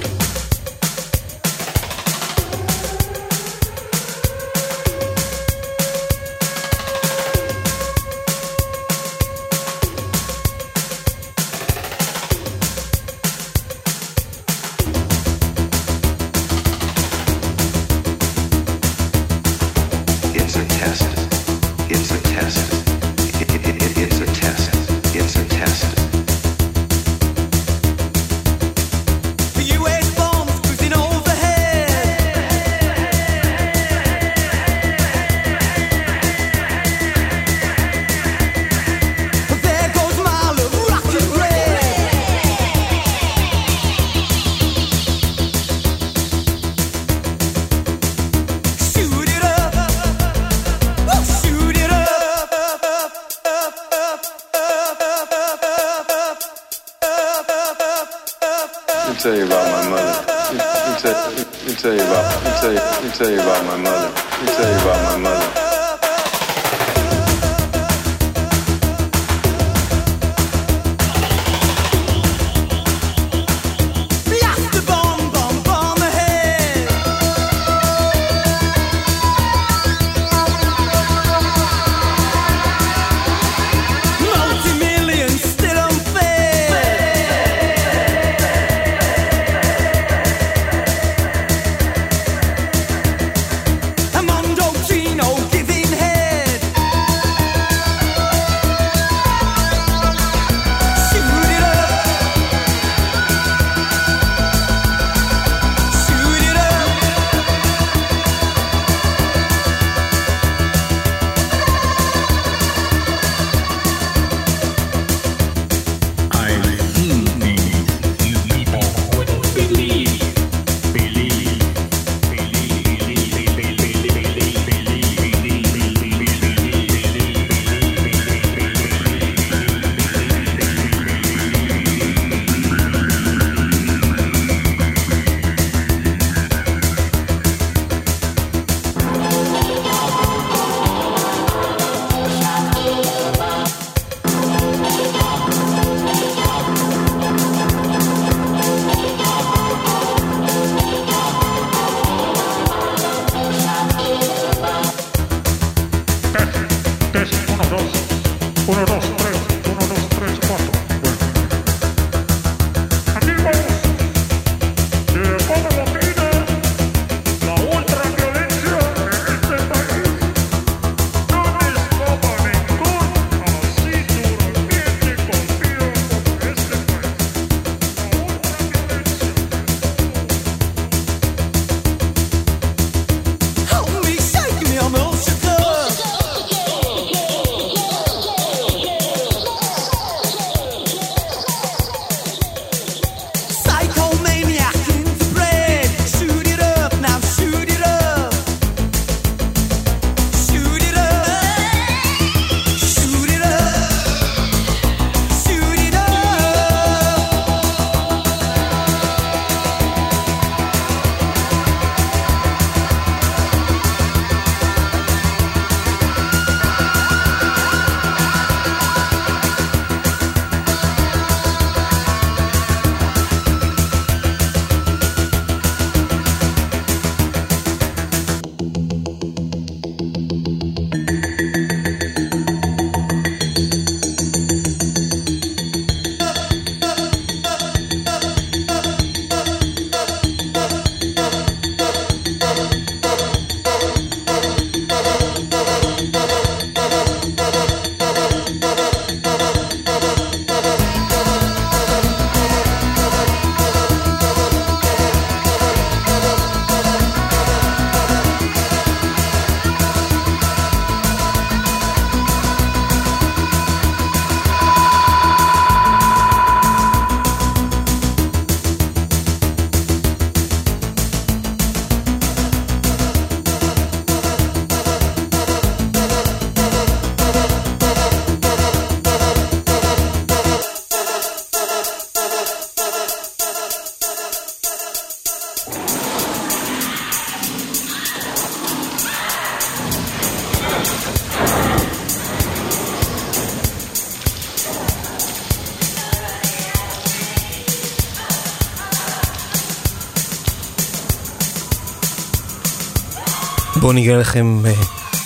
[SPEAKER 12] בואו נגלה לכם אה,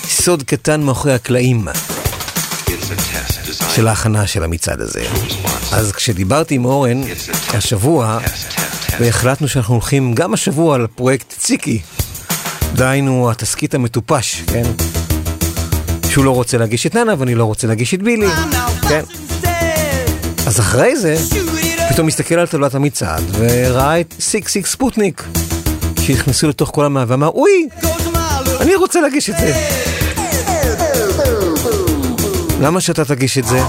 [SPEAKER 12] סוד קטן מאחורי הקלעים של ההכנה של המצעד הזה. אז כשדיברתי עם אורן השבוע, והחלטנו שאנחנו הולכים גם השבוע על פרויקט ציקי, דהיינו התסכית המטופש, כן? שהוא לא רוצה להגיש את ננה ואני לא רוצה להגיש את בילי, כן? אז אחרי זה, פתאום מסתכל על טבלת המצעד וראה את סיק סיק ספוטניק שנכנסו לתוך כל המאה ואמר, אוי, אני רוצה להגיש את זה. למה שאתה תגיש את זה?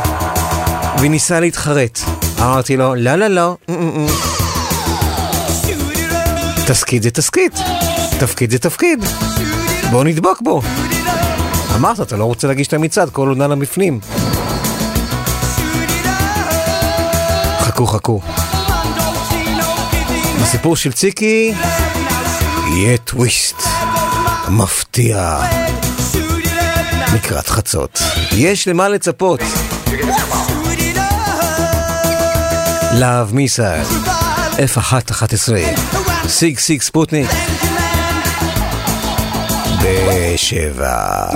[SPEAKER 12] וניסה להתחרט. אמרתי לו, לא, לא, לא. תסכית זה תסכית, תפקיד זה תפקיד. בוא נדבוק בו. אמרת, אתה לא רוצה להגיש את המצעד, כל עוד ננה בפנים. חכו, חכו. בסיפור של ציקי, יהיה טוויסט. מפתיע. לקראת חצות. יש למה לצפות. להב מיסה, F111, סיג סיג ספוטניק, בשבע.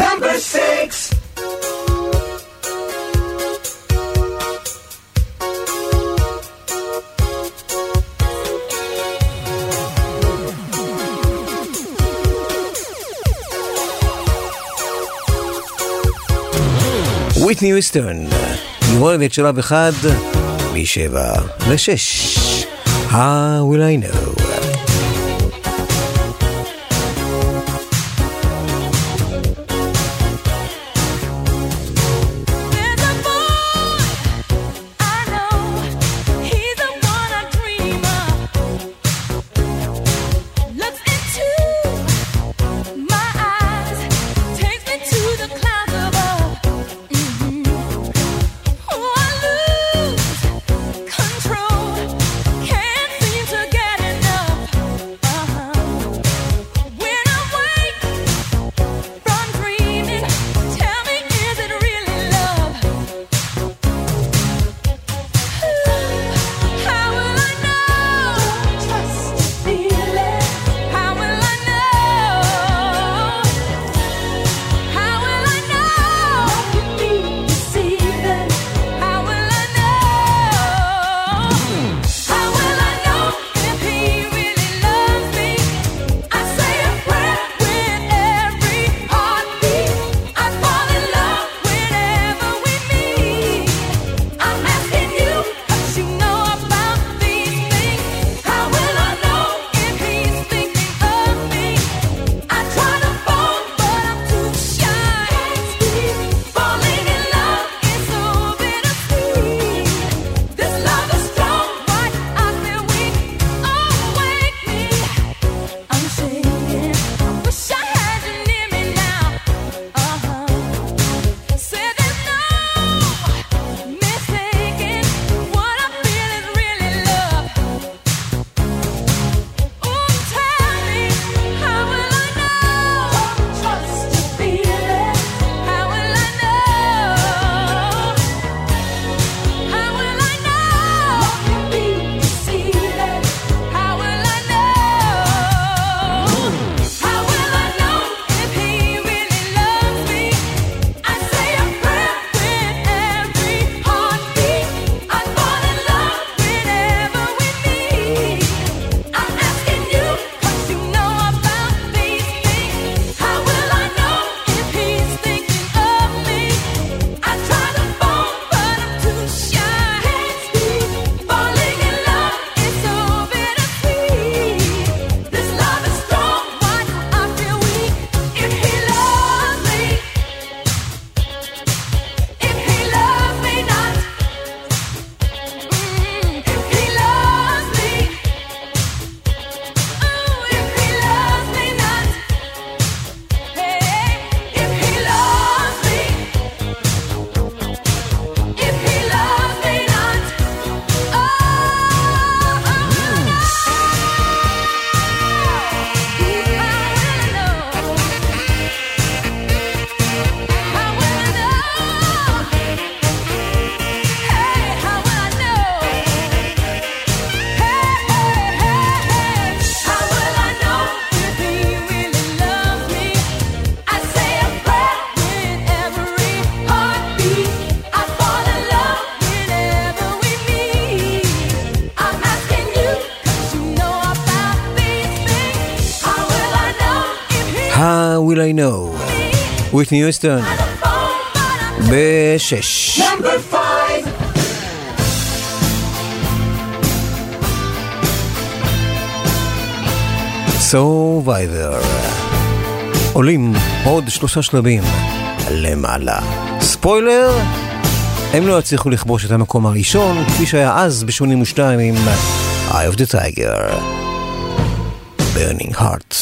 [SPEAKER 12] וויטני יוסטון, יורדת שלב אחד, משבע לשש. How will I know?
[SPEAKER 4] מיוסטון. בשש.
[SPEAKER 12] Number
[SPEAKER 4] Survivor. עולים עוד שלושה שלבים למעלה. ספוילר, הם לא יצליחו לכבוש את המקום הראשון, כפי שהיה אז ב-82 עם Eye of the Tiger. Burning Hearts.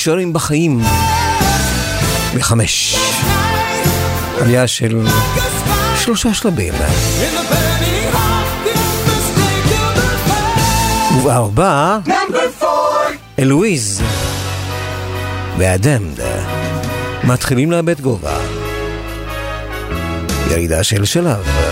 [SPEAKER 4] נשארים בחיים. בחמש. עלייה של שלושה שלבים. ובארבע, אלוויז ואדמד מתחילים לאבד גובה. ירידה של שלב.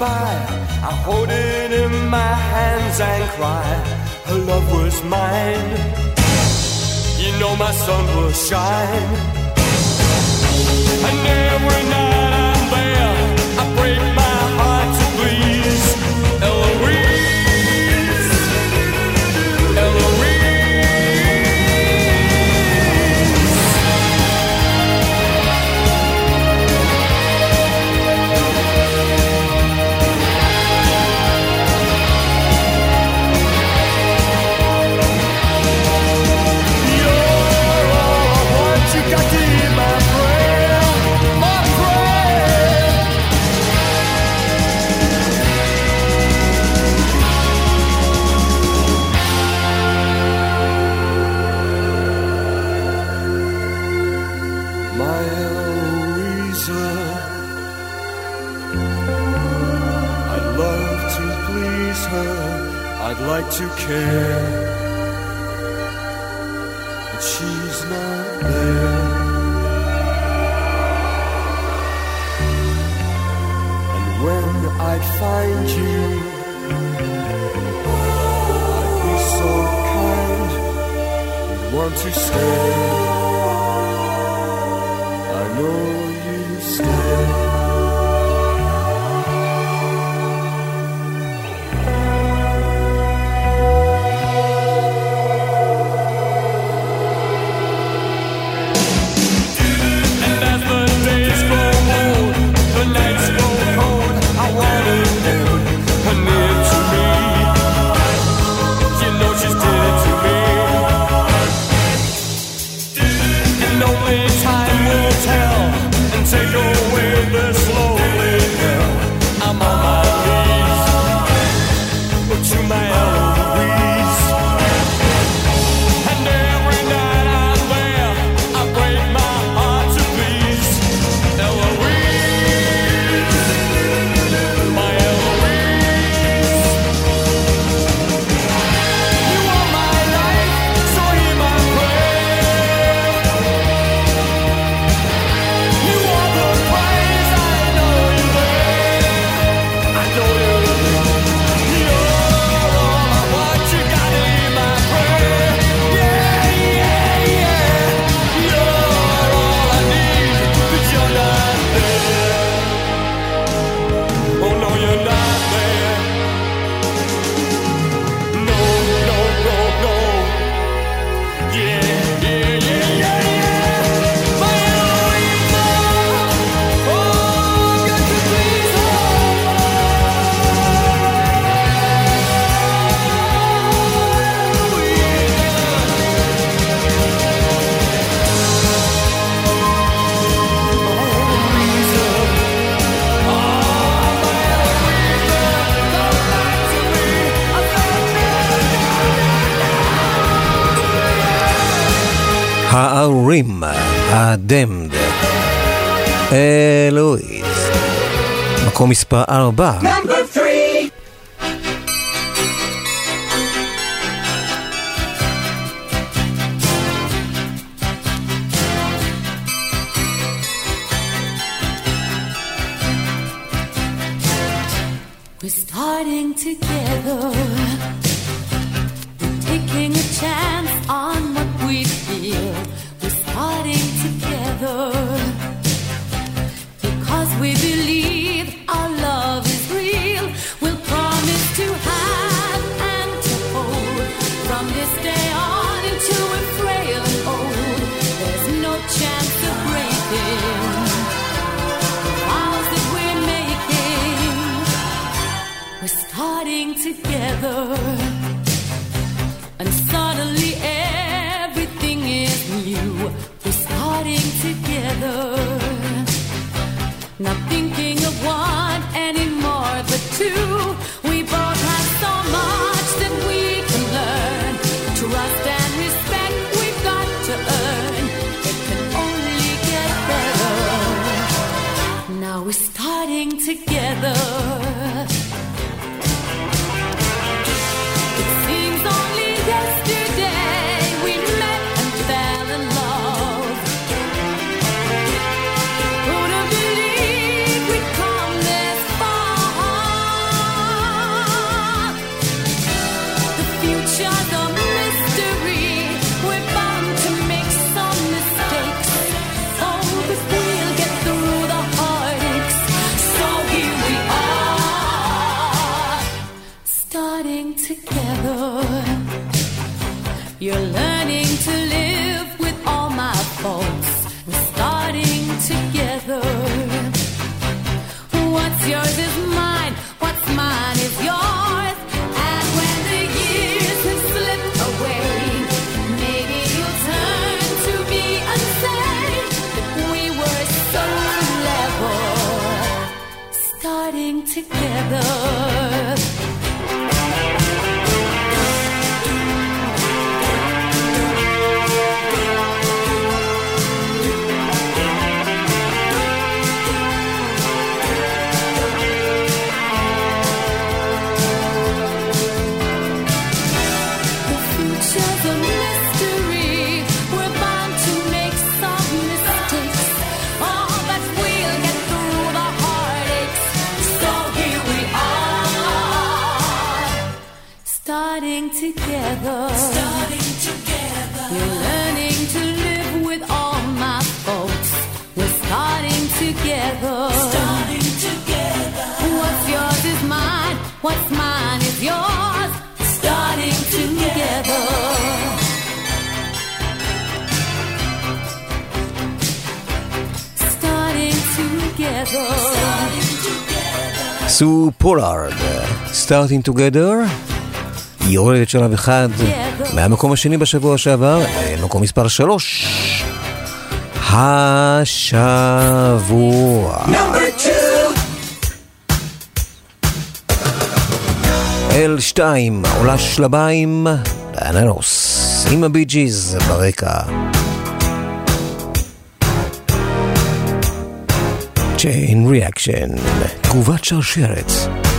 [SPEAKER 16] by. I hold it in my hands and cry, her love was mine. You
[SPEAKER 4] know my sun will shine. And every night.
[SPEAKER 12] מספר 4. סו פולארד, Starting Together, היא יורדת שלב אחד מהמקום השני בשבוע שעבר, מקום מספר שלוש, השבוע. אל שתיים, עולה שלבים, דיאנה עם
[SPEAKER 6] ה Bee Gees ברקע. Chain Reaction, תגובת שרשרת.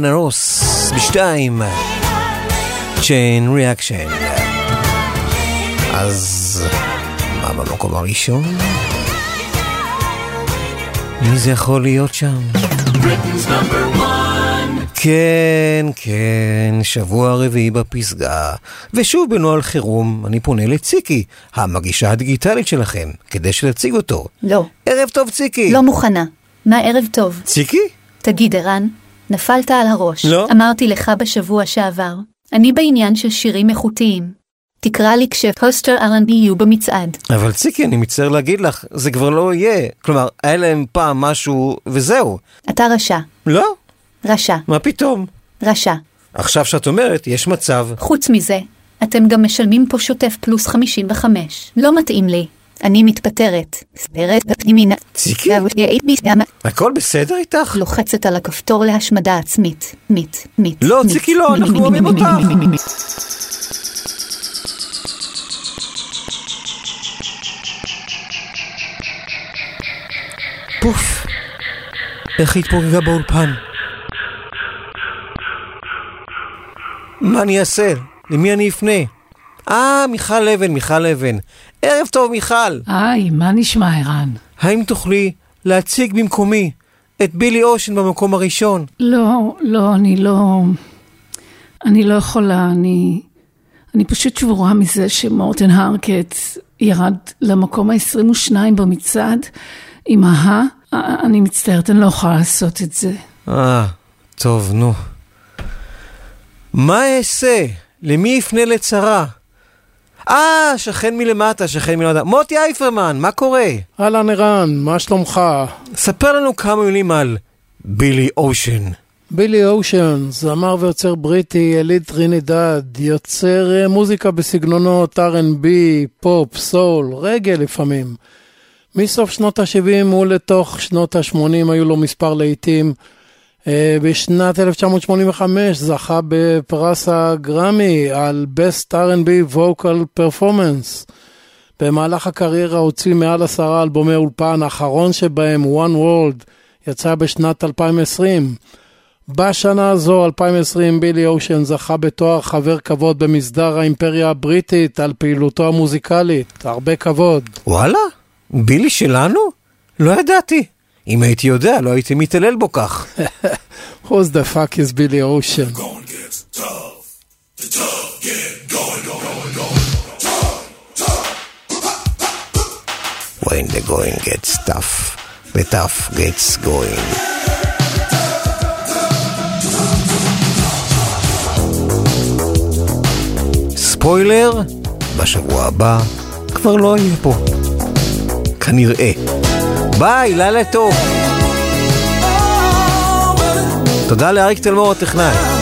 [SPEAKER 12] דיאנה רוס, בשתיים, צ'יין ריאקשן. אז מה במקום הראשון? מי זה יכול להיות שם? כן, כן, שבוע רביעי בפסגה. ושוב בנוהל חירום, אני פונה לציקי, המגישה הדיגיטלית שלכם, כדי שתציג אותו.
[SPEAKER 1] לא.
[SPEAKER 12] ערב טוב, ציקי.
[SPEAKER 1] לא מוכנה. מה ערב טוב?
[SPEAKER 12] ציקי?
[SPEAKER 1] תגיד, ערן, נפלת על הראש.
[SPEAKER 12] לא.
[SPEAKER 1] אמרתי לך בשבוע שעבר. אני בעניין של שירים איכותיים. תקרא לי כשפוסטר R&B יהיו במצעד.
[SPEAKER 12] אבל ציקי, אני מצטער להגיד לך, זה כבר לא יהיה. כלומר, היה להם פעם משהו, וזהו.
[SPEAKER 1] אתה רשע.
[SPEAKER 12] לא?
[SPEAKER 1] רשע.
[SPEAKER 12] מה פתאום?
[SPEAKER 1] רשע.
[SPEAKER 12] עכשיו שאת אומרת, יש מצב.
[SPEAKER 1] חוץ מזה, אתם גם משלמים פה שוטף פלוס 55. לא מתאים לי. אני מתפטרת. ספרת בפנימינה.
[SPEAKER 12] ציקי? הכל בסדר איתך?
[SPEAKER 1] לוחצת על הכפתור להשמדה עצמית. מית, מית.
[SPEAKER 12] לא. ציקי, לא, אנחנו אוהבים אותך. פוף, איך היא התפוגגה באולפן? מה אני אעשה? למי אני אפנה? אה, מיכל אבן, מיכל אבן. ערב טוב, מיכל.
[SPEAKER 14] היי, מה נשמע, ערן?
[SPEAKER 12] האם תוכלי להציג במקומי את בילי אושן במקום הראשון?
[SPEAKER 14] לא, לא, אני לא... אני לא יכולה, אני... אני פשוט שבורה מזה שמורטן הרקט ירד למקום ה-22 במצעד עם ההא. אני מצטערת, אני לא יכולה לעשות את זה.
[SPEAKER 12] אה, טוב, נו. מה אעשה? למי אפנה לצרה? אה, שכן מלמטה, שכן מלמטה. מוטי אייפרמן, מה קורה?
[SPEAKER 17] אהלן ערן, מה שלומך?
[SPEAKER 12] ספר לנו כמה מילים על בילי אושן.
[SPEAKER 17] בילי אושן, זמר ויוצר בריטי, יליד טרינידד, יוצר אה, מוזיקה בסגנונות R&B, פופ, סול, רגאיי לפעמים. מסוף שנות ה-70 ולתוך שנות ה-80 היו לו מספר להיטים. אה, בשנת 1985 זכה בפרס הגרמי על Best R&B Vocal Performance. במהלך הקריירה הוציא מעל עשרה אלבומי אולפן, האחרון שבהם, One World, יצא בשנת 2020. בשנה הזו, 2020, בילי אושן זכה בתואר חבר כבוד במסדר האימפריה הבריטית על פעילותו המוזיקלית. הרבה כבוד.
[SPEAKER 12] וואלה? בילי שלנו? לא ידעתי. אם הייתי יודע, לא הייתי מתעלל בו כך.
[SPEAKER 17] Who's the fuck is בילי אושן?
[SPEAKER 12] When the going gets tough, the tough gets going. ספוילר, בשבוע הבא כבר לא יהיה פה. כנראה. ביי, לילה טוב. תודה לאריק תלמור הטכנאי.